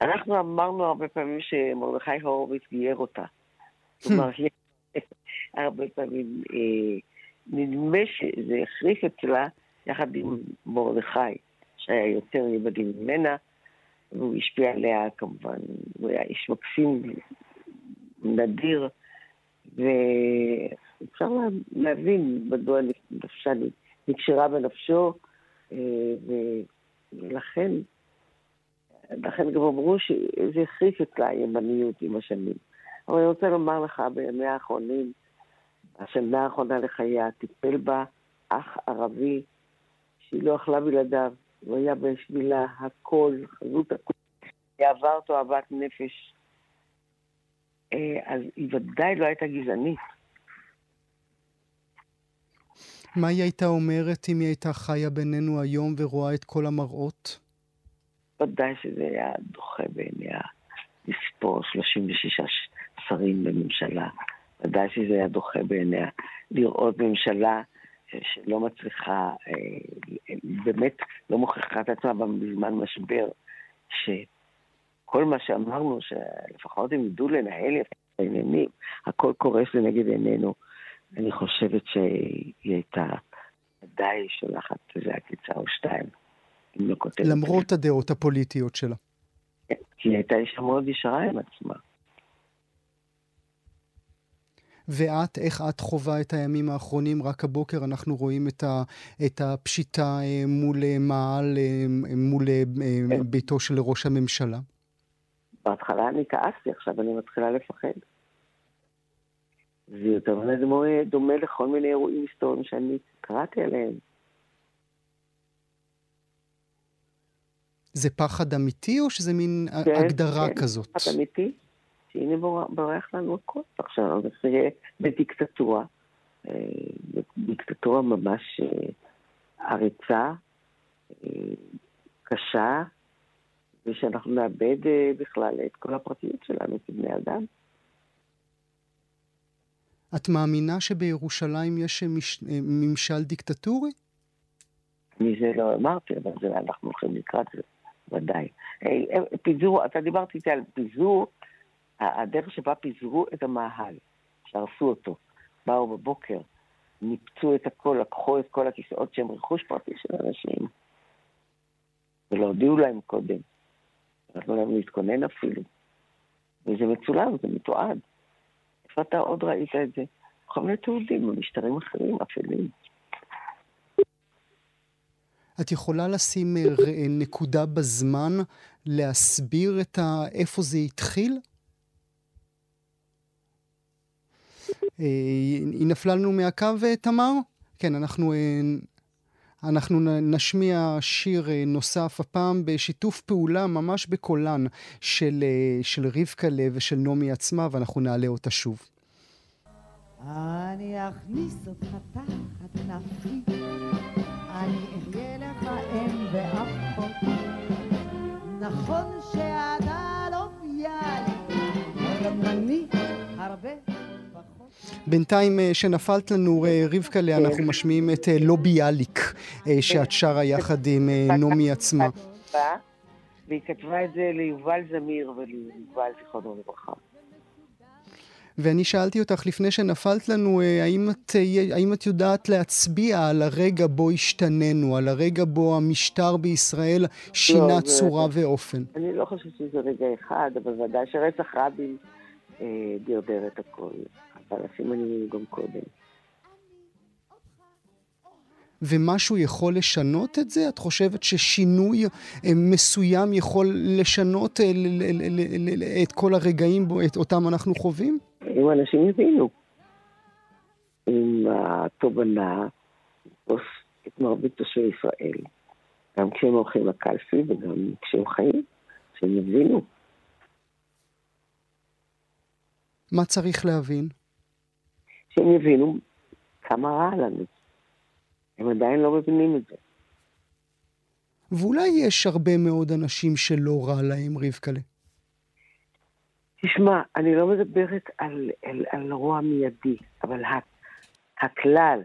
אנחנו אמרנו הרבה פעמים שמרדכי הורוביץ גייר אותה. כלומר, הרבה פעמים אה, נדמה שזה החריף אצלה יחד עם מרדכי, שהיה יותר ימני ממנה, והוא השפיע עליה כמובן, הוא היה איש מקסים, נדיר, ואפשר לה- להבין מדוע נפשה נקשרה בנפשו, אה, ולכן לכן גם אמרו שזה החריף אצלה הימניות עם השנים. אבל אני רוצה לומר לך, בימי האחרונים, השנה האחרונה לחייה טיפל בה אח ערבי שהיא לא אכלה בלעדיו. הוא היה בשבילה הכל, חזות הכל. היא עברה אותו אהבת נפש. אה, אז היא ודאי לא הייתה גזענית. מה היא הייתה אומרת אם היא הייתה חיה בינינו היום ורואה את כל המראות? ודאי שזה היה דוחה בעיניה לספור 36 שרים בממשלה. ודאי שזה היה דוחה בעיניה לראות ממשלה אה, שלא מצליחה, אה, באמת לא מוכיחה את עצמה בזמן משבר, שכל מה שאמרנו, שלפחות הם ידעו לנהל את העניינים, הכל קורס לנגד עינינו. אני חושבת שהיא הייתה ודאי שולחת איזה עקיצה או שתיים, אם לא כותבת. למרות הדעות הפוליטיות שלה. כן, כי היא הייתה אישה מאוד ישרה עם עצמה. ואת, איך את חווה את הימים האחרונים? רק הבוקר אנחנו רואים את, ה, את הפשיטה אה, מול אה, מעל, אה, מול כן. ביתו של ראש הממשלה. בהתחלה אני כעסתי, עכשיו אני מתחילה לפחד. זה יותר מדי דומה לכל מיני אירועים היסטוריים שאני קראתי עליהם. זה פחד אמיתי או שזה מין כן, הגדרה כן, כזאת? כן, פחד אמיתי, שהנה בורח לנו הכל. עכשיו, זה יהיה בדיקטטורה, אה, דיקטטורה ממש אה, עריצה, אה, קשה, ושאנחנו נאבד בכלל את כל הפרטיות שלנו כבני אדם. את מאמינה שבירושלים יש מש... ממשל דיקטטורי? אני זה לא אמרתי, אבל זה אנחנו הולכים לקראת זה, ודאי. פיזור, אתה דיברת איתי על פיזור, הדרך שבה פיזרו את המאהל, שהרסו אותו. באו בבוקר, ניפצו את הכל, לקחו את כל הכיסאות שהם רכוש פרטי של אנשים, ולא הודיעו להם קודם. נתנו להם להתכונן אפילו. וזה מצולם, זה מתועד. איפה אתה עוד ראית את זה? כל מיני תיעודים במשטרים אחרים, אפלים. את יכולה לשים אה, נקודה בזמן, להסביר את ה... איפה זה התחיל? אה, היא נפלה לנו מהקו, תמר? כן, אנחנו, אנחנו נשמיע שיר נוסף, הפעם בשיתוף פעולה ממש בקולן של, של רבקה לב ושל נעמי עצמה, ואנחנו נעלה אותה שוב. אני אכניס אותך תחת נפשי, אני אחיה לך אם ואחות. נכון שאתה לא ביאליק, אבל אני הרבה בינתיים אה, שנפלת לנו אה, רבקה, אנחנו משמיעים את אה, לא ביאליק, שאת שרה יחד עם נעמי עצמה. והיא כתבה את זה ליובל זמיר וליובל זיכרונו לברכה. ואני שאלתי אותך לפני שנפלת לנו, האם את, האם את יודעת להצביע על הרגע בו השתננו, על הרגע בו המשטר בישראל שינה לא, צורה זה... ואופן? אני לא חושבת שזה רגע אחד, אבל ודאי שרצח רבין אה, דרדר את הכל. אבל הסימנים גם קודם. ומשהו יכול לשנות את זה? את חושבת ששינוי אה, מסוים יכול לשנות אה, את כל הרגעים את אותם אנחנו חווים? אם אנשים יבינו. עם התובנה את מרבית תושבי ישראל, גם כשהם הולכים לקלפי וגם כשהם חיים, שהם יבינו. מה צריך להבין? שהם יבינו כמה רע לנו. הם עדיין לא מבינים את זה. ואולי יש הרבה מאוד אנשים שלא רע להם, רבקלה. תשמע, אני לא מדברת על, על, על רוע מיידי, אבל הכלל,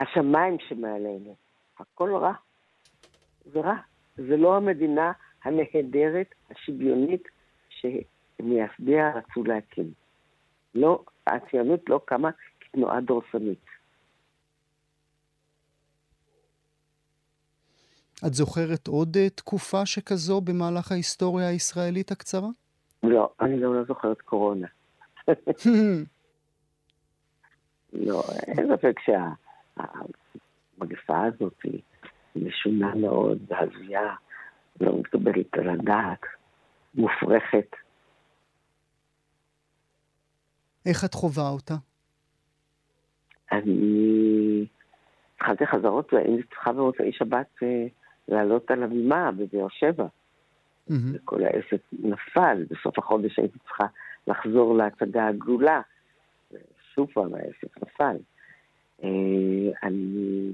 השמיים שמעלינו, הכל רע. זה רע. זה לא המדינה הנהדרת, השוויונית, שמייסדיה רצו להקים. לא, הציונות לא קמה כתנועה דורסנית. את זוכרת עוד uh, תקופה שכזו במהלך ההיסטוריה הישראלית הקצרה? לא, אני גם לא זוכרת קורונה. לא, אין ספק שהמגפה הזאת היא משונה מאוד, הזויה, לא מתקבלת על הדעת, מופרכת. איך את חווה אותה? אני התחלתי חזרות, והייתי צריכה במוצאי שבת אה, לעלות על הבימה בבאר שבע. מהמם. וכל העסק נפל. בסוף החודש הייתי צריכה לחזור להצגה הגדולה. שוב פעם העסק נפל. אה, אני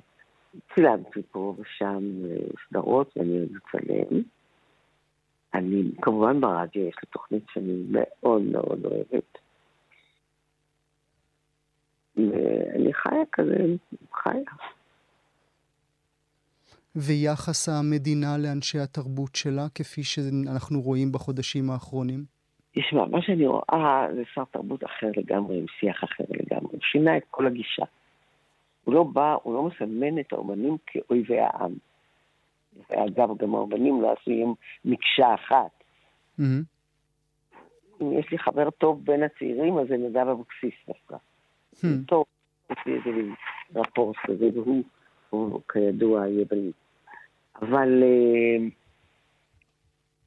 צילמתי פה ושם אה, סדרות ואני אוהב לצלם. אני, כמובן ברדיו יש לי תוכנית שאני מאוד מאוד אוהבת. ואני חיה כזה, חיה. ויחס המדינה לאנשי התרבות שלה, כפי שאנחנו רואים בחודשים האחרונים? תשמע, מה שאני רואה זה שר תרבות אחר לגמרי, עם שיח אחר לגמרי. הוא שינה את כל הגישה. הוא לא בא, הוא לא מסמן את האומנים כאויבי העם. אגב, גם האומנים לא עשויים מקשה אחת. אם יש לי חבר טוב בין הצעירים, אז זה נדב אבוקסיס דווקא. Hmm. טוב, יש לי איזה מין רפורט כזה, והוא, הוא כידוע יווני. אבל אה,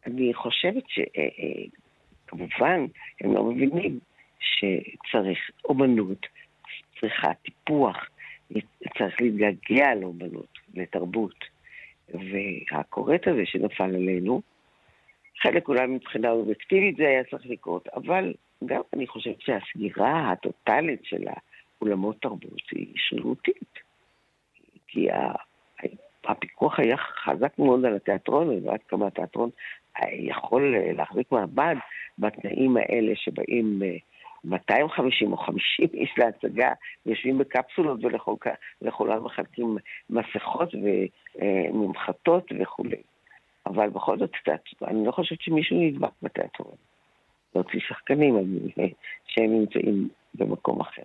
אני חושבת שכמובן, הם לא מבינים שצריך אומנות, צריכה טיפוח, צריך להתגעגע לאומנות, לתרבות. והכורת הזה שנפל עלינו, חלק אולי מבחינה אובייקטיבית זה היה צריך לקרות, אבל גם אני חושבת שהסגירה הטוטלית של האולמות תרבות היא שרירותית. כי הפיקוח היה חזק מאוד על התיאטרון, אני יודעת כמה התיאטרון יכול להחזיק מעמד בתנאים האלה שבאים אה, 250 או 50 איש להצגה, יושבים בקפסולות ולכולם מחלקים מסכות וממחטות וכולי. אבל בכל זאת, אני לא חושבת שמישהו נדבק בתיאטרון. להוציא שחקנים שהם נמצאים במקום אחר.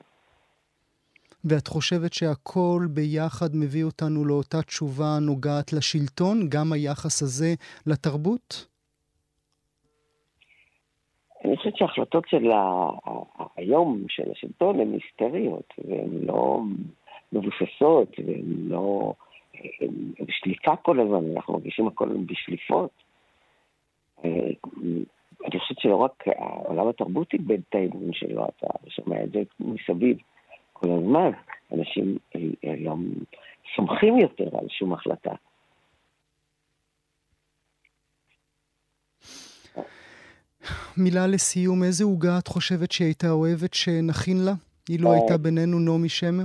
ואת חושבת שהכל ביחד מביא אותנו לאותה תשובה נוגעת לשלטון, גם היחס הזה לתרבות? אני חושבת שההחלטות של ה... היום של השלטון הן היסטריות, והן לא מבוססות, והן לא... הן בשליפה כל הזמן, אנחנו מרגישים הכל בשליפות. אה, אני חושבת שלא רק עולם התרבות איבד את האמון שלו, אתה שומע את זה מסביב כל הזמן. אנשים אה, אה, לא סומכים יותר על שום החלטה. מילה לסיום, איזה עוגה את חושבת שהיא הייתה אוהבת שנכין לה? אילו אה. הייתה בינינו נעמי שמר?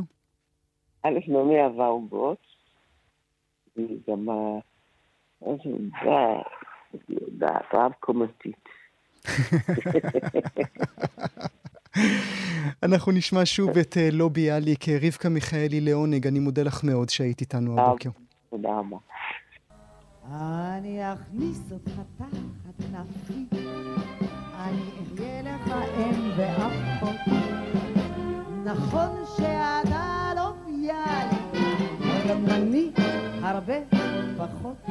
א', נעמי אהבה עוגות, והיא גם ה... איזה עוגה, היא יודעת, רב קומתית. אנחנו נשמע שוב את אה, לא ביאליק, אה, רבקה מיכאלי לעונג, אני מודה לך מאוד שהיית איתנו הבוקר. תודה רבה. אני אכניס אותך תחת נפשי, אני אהיה לך אם ואחות. נכון שאתה לא ביאליק, אבל גם אני הרבה פחות.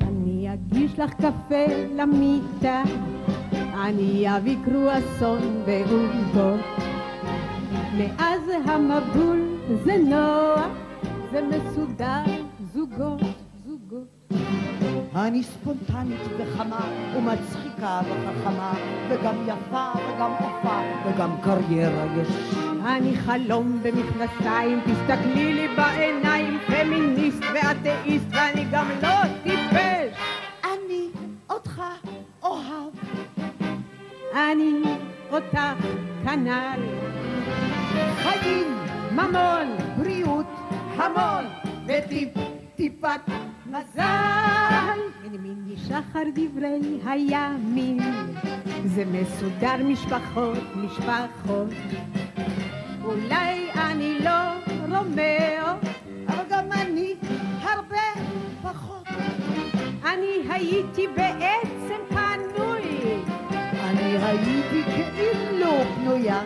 אני אגיש לך קפה למיטה, אני אביא קרואסון ועוגות. מאז המבול זה נוח, זה מסודר, זוגות, זוגות. אני ספונטנית וחמה, ומצחיקה וחכמה, וגם יפה וגם עפה, וגם קריירה יש. אני חלום במכנסיים, תסתכלי לי בעיניים, פמיניסט ואתאיסט, ואני גם לא טיפש. אני אותך כנ"ל. חיים, ממון, בריאות, המון, וטיפ, טיפת מזל. מיני שחר דברי הימים, זה מסודר משפחות, משפחות. אולי אני לא רומאו, אבל גם אני הרבה פחות. אני הייתי בעצם פנוי, הייתי כאילו פנויה.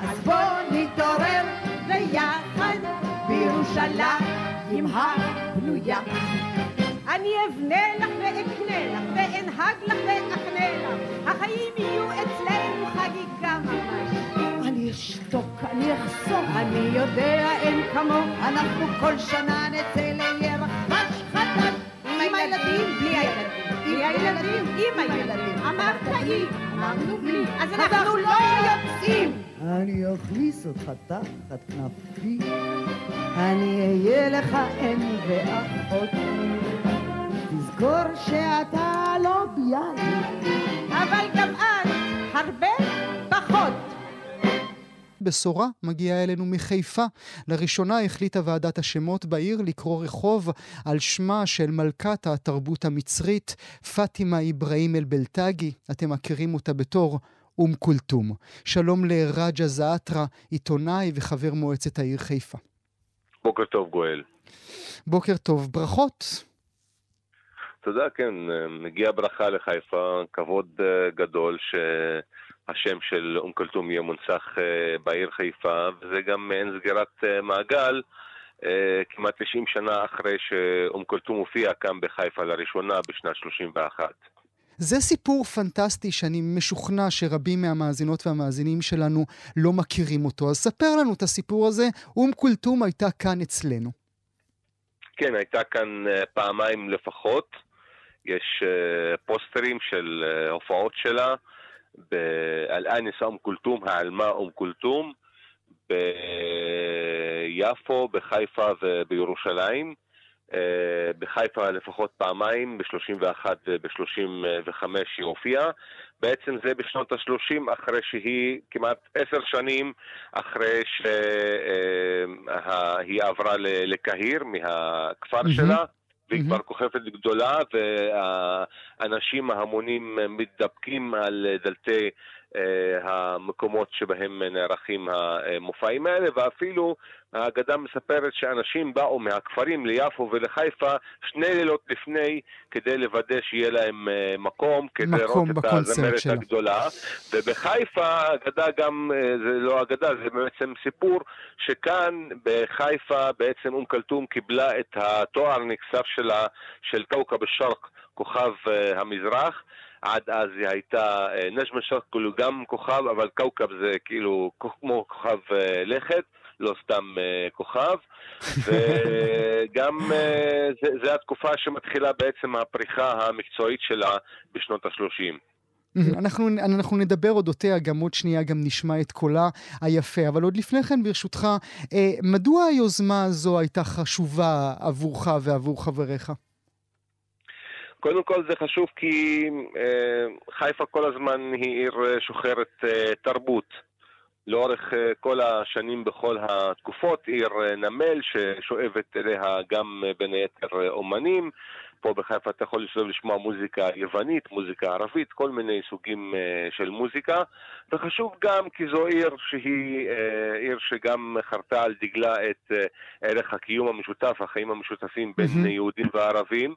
אז בוא נתעורר ביחד בירושלים הבנויה. אני אבנה לך ואקנה לך ואנהג לך ואחנה לך. החיים יהיו אצלנו חגיגה ממש. אני אשתוק, אני אחסוך. אני יודע אין כמוך. אנחנו כל שנה נצא לירח חדש. עם הילדים, בלי הילדים. הילדים, עם הילדים. אמרת אי, אמרנו בלי. אז אנחנו לא יוצאים. אני אכניס אותך תחת כנפי, אני אהיה לך אם ואחות. תזכור שאתה לא ביאליק, אבל גם את הרבה. בשורה מגיעה אלינו מחיפה. לראשונה החליטה ועדת השמות בעיר לקרוא רחוב על שמה של מלכת התרבות המצרית, פאטימה אברהים אל-בלטגי. אתם מכירים אותה בתור אום כולתום. שלום לרג'ה זעאטרה, עיתונאי וחבר מועצת העיר חיפה. בוקר טוב, גואל. בוקר טוב, ברכות. תודה, כן, מגיעה ברכה לחיפה, כבוד אה, גדול שהשם של אום כולתום יהיה מונצח אה, בעיר חיפה, וזה גם מעין סגירת אה, מעגל. כמעט 90 שנה אחרי שאום כולתום הופיע כאן בחיפה לראשונה בשנת 31. זה סיפור פנטסטי שאני משוכנע שרבים מהמאזינות והמאזינים שלנו לא מכירים אותו. אז ספר לנו את הסיפור הזה. אום כולתום הייתה כאן אצלנו. כן, הייתה כאן פעמיים לפחות. יש פוסטרים של הופעות שלה באל-אנס אום כולתום, העלמה אום כולתום, ביפו, בחיפה ובירושלים. Uh, בחיפה לפחות פעמיים, ב-31 וב-35 היא הופיעה. בעצם זה בשנות ה-30, אחרי שהיא כמעט עשר שנים אחרי שהיא עברה לקהיר מהכפר mm-hmm. שלה. והיא כבר כוכבת גדולה, והאנשים ההמונים מתדפקים על דלתי אה, המקומות שבהם נערכים המופעים האלה, ואפילו האגדה מספרת שאנשים באו מהכפרים ליפו ולחיפה שני לילות לפני כדי לוודא שיהיה להם אה, מקום, כדי מקום לראות את הזמרת שלה. הגדולה. ובחיפה, האגדה גם, אה, זה לא אגדה, זה בעצם סיפור, שכאן בחיפה בעצם אום כלתום קיבלה את התואר הנכסף שלה, של קאוקב א-שרק, כוכב המזרח. עד אז היא הייתה נג'מה שרק, כאילו גם כוכב, אבל קאוקב זה כאילו כמו כוכב לכת. לא סתם uh, כוכב, וגם uh, זה התקופה שמתחילה בעצם הפריחה המקצועית שלה בשנות ה-30. אנחנו, אנחנו נדבר אודותיה, גם עוד שנייה גם נשמע את קולה היפה. אבל עוד לפני כן, ברשותך, אה, מדוע היוזמה הזו הייתה חשובה עבורך ועבור חבריך? קודם כל זה חשוב כי אה, חיפה כל הזמן היא עיר שוחרת אה, תרבות. לאורך אה, כל השנים בכל התקופות, עיר אה, נמל ששואבת אליה גם אה, בין היתר אומנים. פה בחיפה אתה יכול לסובב לשמוע מוזיקה יוונית, מוזיקה ערבית, כל מיני סוגים של מוזיקה. וחשוב גם כי זו עיר שהיא עיר שגם חרתה על דגלה את ערך הקיום המשותף, החיים המשותפים בין mm-hmm. יהודים וערבים.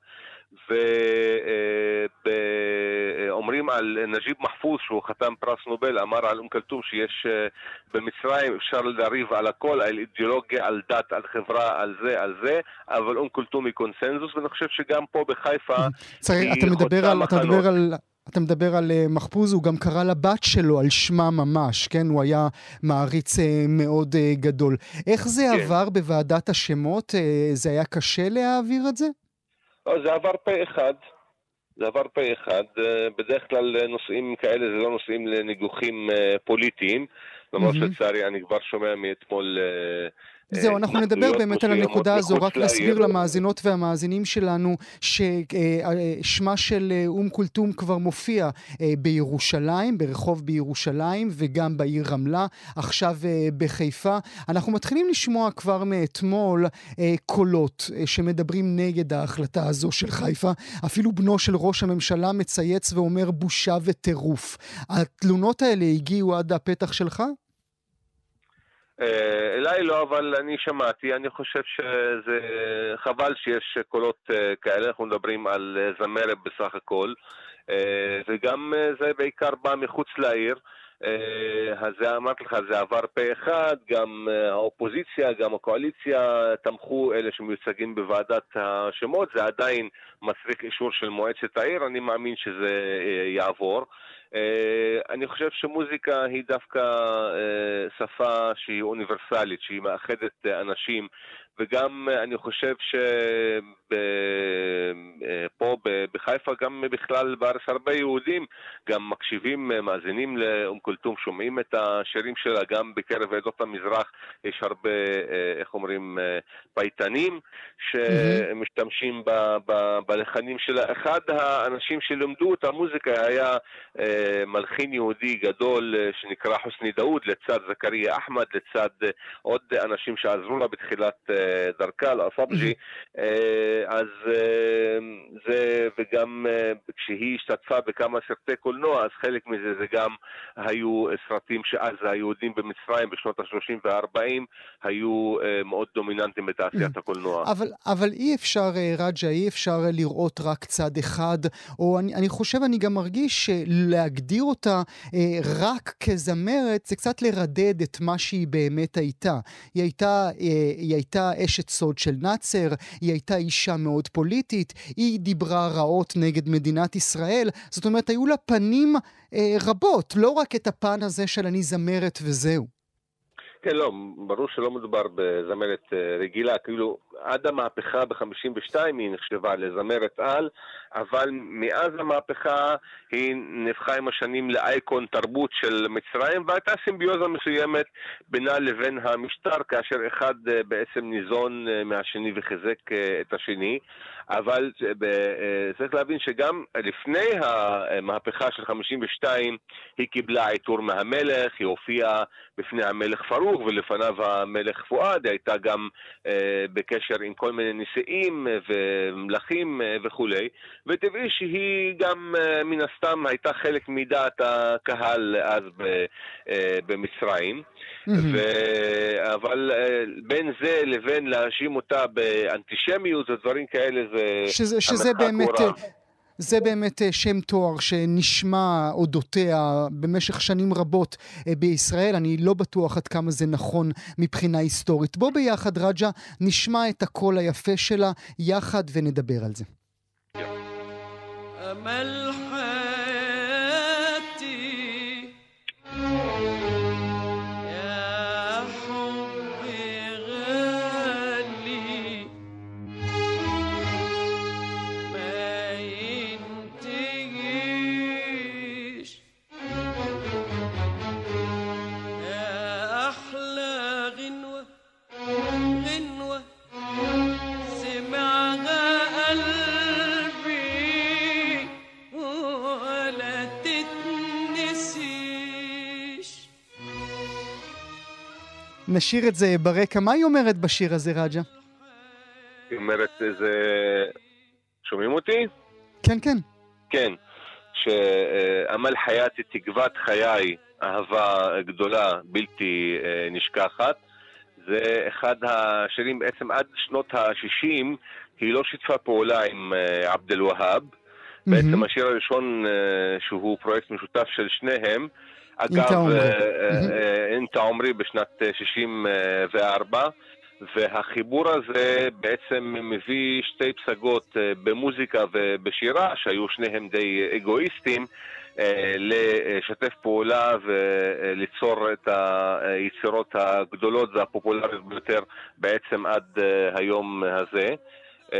ואומרים על נג'יב מחפוז, שהוא חתם פרס נובל, אמר על אום כלתום שיש אה, במצרים אפשר לריב על הכל, על אידיאולוגיה, על דת, על חברה, על זה, על זה, אבל אום כלתום היא קונסנזוס, ואני חושב שגם פה בחיפה היא חוצה מחנות. אתה מדבר על uh, מחפוז, הוא גם קרא לבת שלו על שמה ממש, כן? הוא היה מעריץ uh, מאוד גדול. איך זה כן. עבר בוועדת השמות? זה היה קשה להעביר את זה? לא, זה עבר פה אחד. זה עבר פה אחד. אה, בדרך כלל נושאים כאלה זה לא נושאים לניגוחים אה, פוליטיים, למרות. שלצערי אני כבר שומע מאתמול אה, זהו, אנחנו נדבר באמת על הנקודה הזו, רק להסביר למאזינות והמאזינים שלנו ששמה של אה, אום כולתום כבר מופיע אה, בירושלים, ברחוב בירושלים וגם בעיר רמלה, עכשיו אה, בחיפה. אנחנו מתחילים לשמוע כבר מאתמול קולות שמדברים נגד ההחלטה הזו של חיפה. אפילו בנו של ראש הממשלה מצייץ ואומר בושה וטירוף. התלונות האלה הגיעו עד הפתח שלך? אה, אליי לא, אבל אני שמעתי, אני חושב שזה חבל שיש קולות אה, כאלה, אנחנו מדברים על אה, זמרת בסך הכל, וגם זה בעיקר בא מחוץ לעיר. אז אמרתי לך, זה עבר פה אחד, גם האופוזיציה, גם הקואליציה תמכו, אלה שמיוצגים בוועדת השמות, זה עדיין מצריך אישור של מועצת העיר, אני מאמין שזה יעבור. אה, אני חושב שמוזיקה היא דווקא אה, שפה שהיא אוניברסלית, שהיא מאחדת אנשים, וגם אני חושב שפה בחיפה, גם בכלל בארץ הרבה יהודים גם מקשיבים, מאזינים לאום כולתום, שומעים את השירים שלה, גם בקרב עדות המזרח יש הרבה, איך אומרים, פייטנים שמשתמשים ב, ב, בלחנים שלה. אחד האנשים שלמדו את המוזיקה היה מלחין יהודי גדול שנקרא חוסני דאוד, לצד זכריה אחמד, לצד עוד אנשים שעזרו לה בתחילת דרכה, לאסבג'י. אז זה, וגם כשהיא השתתפה בכמה סרטי קולנוע, אז חלק מזה זה גם היו סרטים שאז היהודים במצרים בשנות ה-30 וה-40 היו מאוד דומיננטיים בתעשיית הקולנוע. אבל, אבל אי אפשר, רג'ה, אי אפשר לראות רק צד אחד, או אני, אני חושב, אני גם מרגיש שלהגדיר אותה רק כזמרת, זה קצת לרדד את מה שהיא באמת הייתה. היא הייתה, היא הייתה אשת סוד של נאצר, היא הייתה אישה מאוד פוליטית, היא דיברה רעות נגד מדינת ישראל, זאת אומרת, היו לה פנים אה, רבות, לא רק את הפן הזה של אני זמרת וזהו. כן, לא, ברור שלא מדובר בזמרת רגילה, כאילו עד המהפכה ב-52 היא נחשבה לזמרת על, אבל מאז המהפכה היא נהפכה עם השנים לאייקון תרבות של מצרים, והייתה סימביוזה מסוימת בינה לבין המשטר, כאשר אחד בעצם ניזון מהשני וחיזק את השני. אבל צריך להבין שגם לפני המהפכה של 52 היא קיבלה עיטור מהמלך, היא הופיעה בפני המלך פרוק ולפניו המלך פואד, היא הייתה גם בקשר עם כל מיני נשיאים ומלכים וכולי, וטבעי שהיא גם מן הסתם הייתה חלק מדעת הקהל אז במצרים. ו... אבל בין זה לבין להאשים אותה באנטישמיות ודברים כאלה זה... שזה, שזה באמת... זה באמת שם תואר שנשמע אודותיה במשך שנים רבות בישראל. אני לא בטוח עד כמה זה נכון מבחינה היסטורית. בוא ביחד, רג'ה, נשמע את הקול היפה שלה יחד ונדבר על זה. נשאיר את זה ברקע. מה היא אומרת בשיר הזה, רג'ה? היא אומרת איזה... שומעים אותי? כן, כן. כן, שעמל חייתי תקוות חיי, אהבה גדולה, בלתי נשכחת. זה אחד השירים, בעצם עד שנות ה-60 היא לא שיתפה פעולה עם עבד אל-והאב. Mm-hmm. בעצם השיר הראשון שהוא פרויקט משותף של שניהם, אגב, אינטה עומרי בשנת 64, והחיבור הזה בעצם מביא שתי פסגות במוזיקה ובשירה, שהיו שניהם די אגואיסטים, לשתף פעולה וליצור את היצירות הגדולות והפופולריות ביותר בעצם עד היום הזה.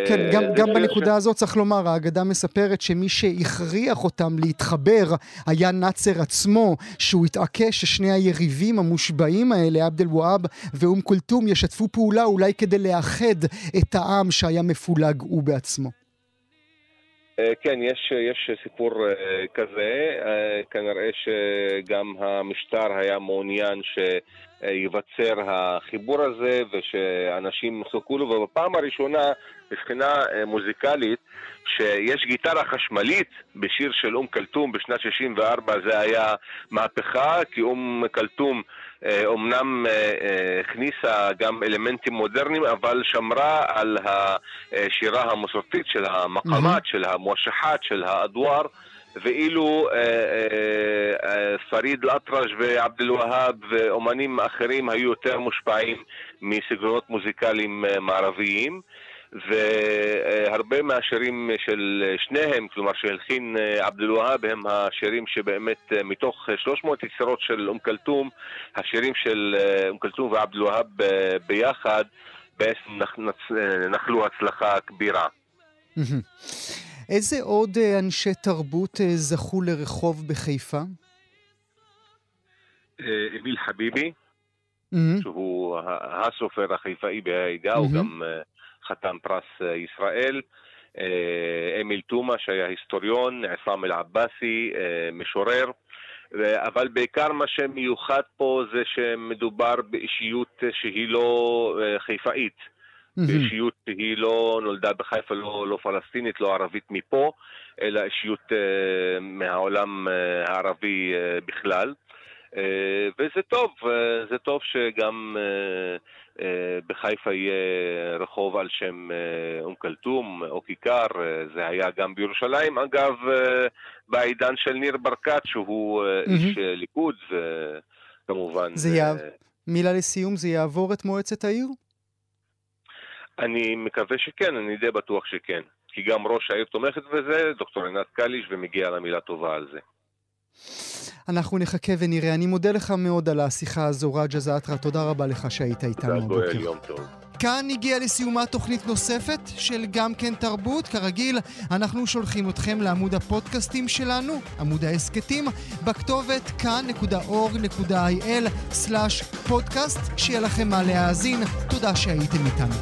כן, גם, גם בנקודה הזאת צריך לומר, האגדה מספרת שמי שהכריח אותם להתחבר היה נאצר עצמו, שהוא התעקש ששני היריבים המושבעים האלה, עבד אל-והאב ואום כולתום, ישתפו פעולה אולי כדי לאחד את העם שהיה מפולג הוא בעצמו. כן, יש, יש סיפור כזה, כנראה שגם המשטר היה מעוניין ש... ייווצר החיבור הזה ושאנשים חיכו לו, ובפעם הראשונה מבחינה מוזיקלית שיש גיטרה חשמלית בשיר של אום כלתום בשנת 64 זה היה מהפכה כי אום כלתום אומנם הכניסה גם אלמנטים מודרניים אבל שמרה על השירה המסורתית של המקאמת, של המושחת, של האדואר ואילו פריד אל-אטרש ועבד אל-והאב ואומנים אחרים היו יותר מושפעים מסגנונות מוזיקליים מערביים והרבה מהשירים של שניהם, כלומר שהלחין עבד אל-והאב, הם השירים שבאמת מתוך 300 יצירות של אום כלתום, השירים של אום כלתום ועבד אל-והאב ביחד בעצם נחלו הצלחה כבירה. איזה עוד אה, אנשי תרבות אה, זכו לרחוב בחיפה? אמיל חביבי. שהוא הסופר החיפאי בהיגה, הוא. גם אה, חתן פרס אה, ישראל. אה, אמיל תומא שהיה היסטוריון, עסאם אל-עבאסי, אה, משורר. אבל בעיקר מה שמיוחד פה זה שמדובר באישיות שהיא לא חיפאית. מהמם. באישיות שהיא לא נולדה בחיפה, לא, לא פלסטינית, לא ערבית מפה, אלא אישיות אה, מהעולם הערבי אה, בכלל. אה, וזה טוב, זה טוב שגם בחיפה יהיה רחוב על שם אה, אום כלתום או כיכר, אה, זה היה גם בירושלים. אגב, אה, בעידן של ניר ברקת, שהוא אה. איש אה, ליכוד, וכמובן... זה אה, יעב- מילה לסיום, זה יעבור את מועצת העיר? אני מקווה שכן, אני די בטוח שכן. כי גם ראש העיר תומכת בזה, דוקטור עינת קליש, ומגיעה לה מילה טובה על זה. אנחנו נחכה ונראה. אני מודה לך מאוד על השיחה הזו, רג'ה זעתרה. תודה רבה לך שהיית איתנו תודה גואל, הבוקר. יום טוב. כאן הגיעה לסיומה תוכנית נוספת של גם כן תרבות. כרגיל, אנחנו שולחים אתכם לעמוד הפודקאסטים שלנו, עמוד ההסכתים, בכתובת כאן.org.il/פודקאסט, שיהיה לכם מה להאזין. תודה שהייתם איתנו.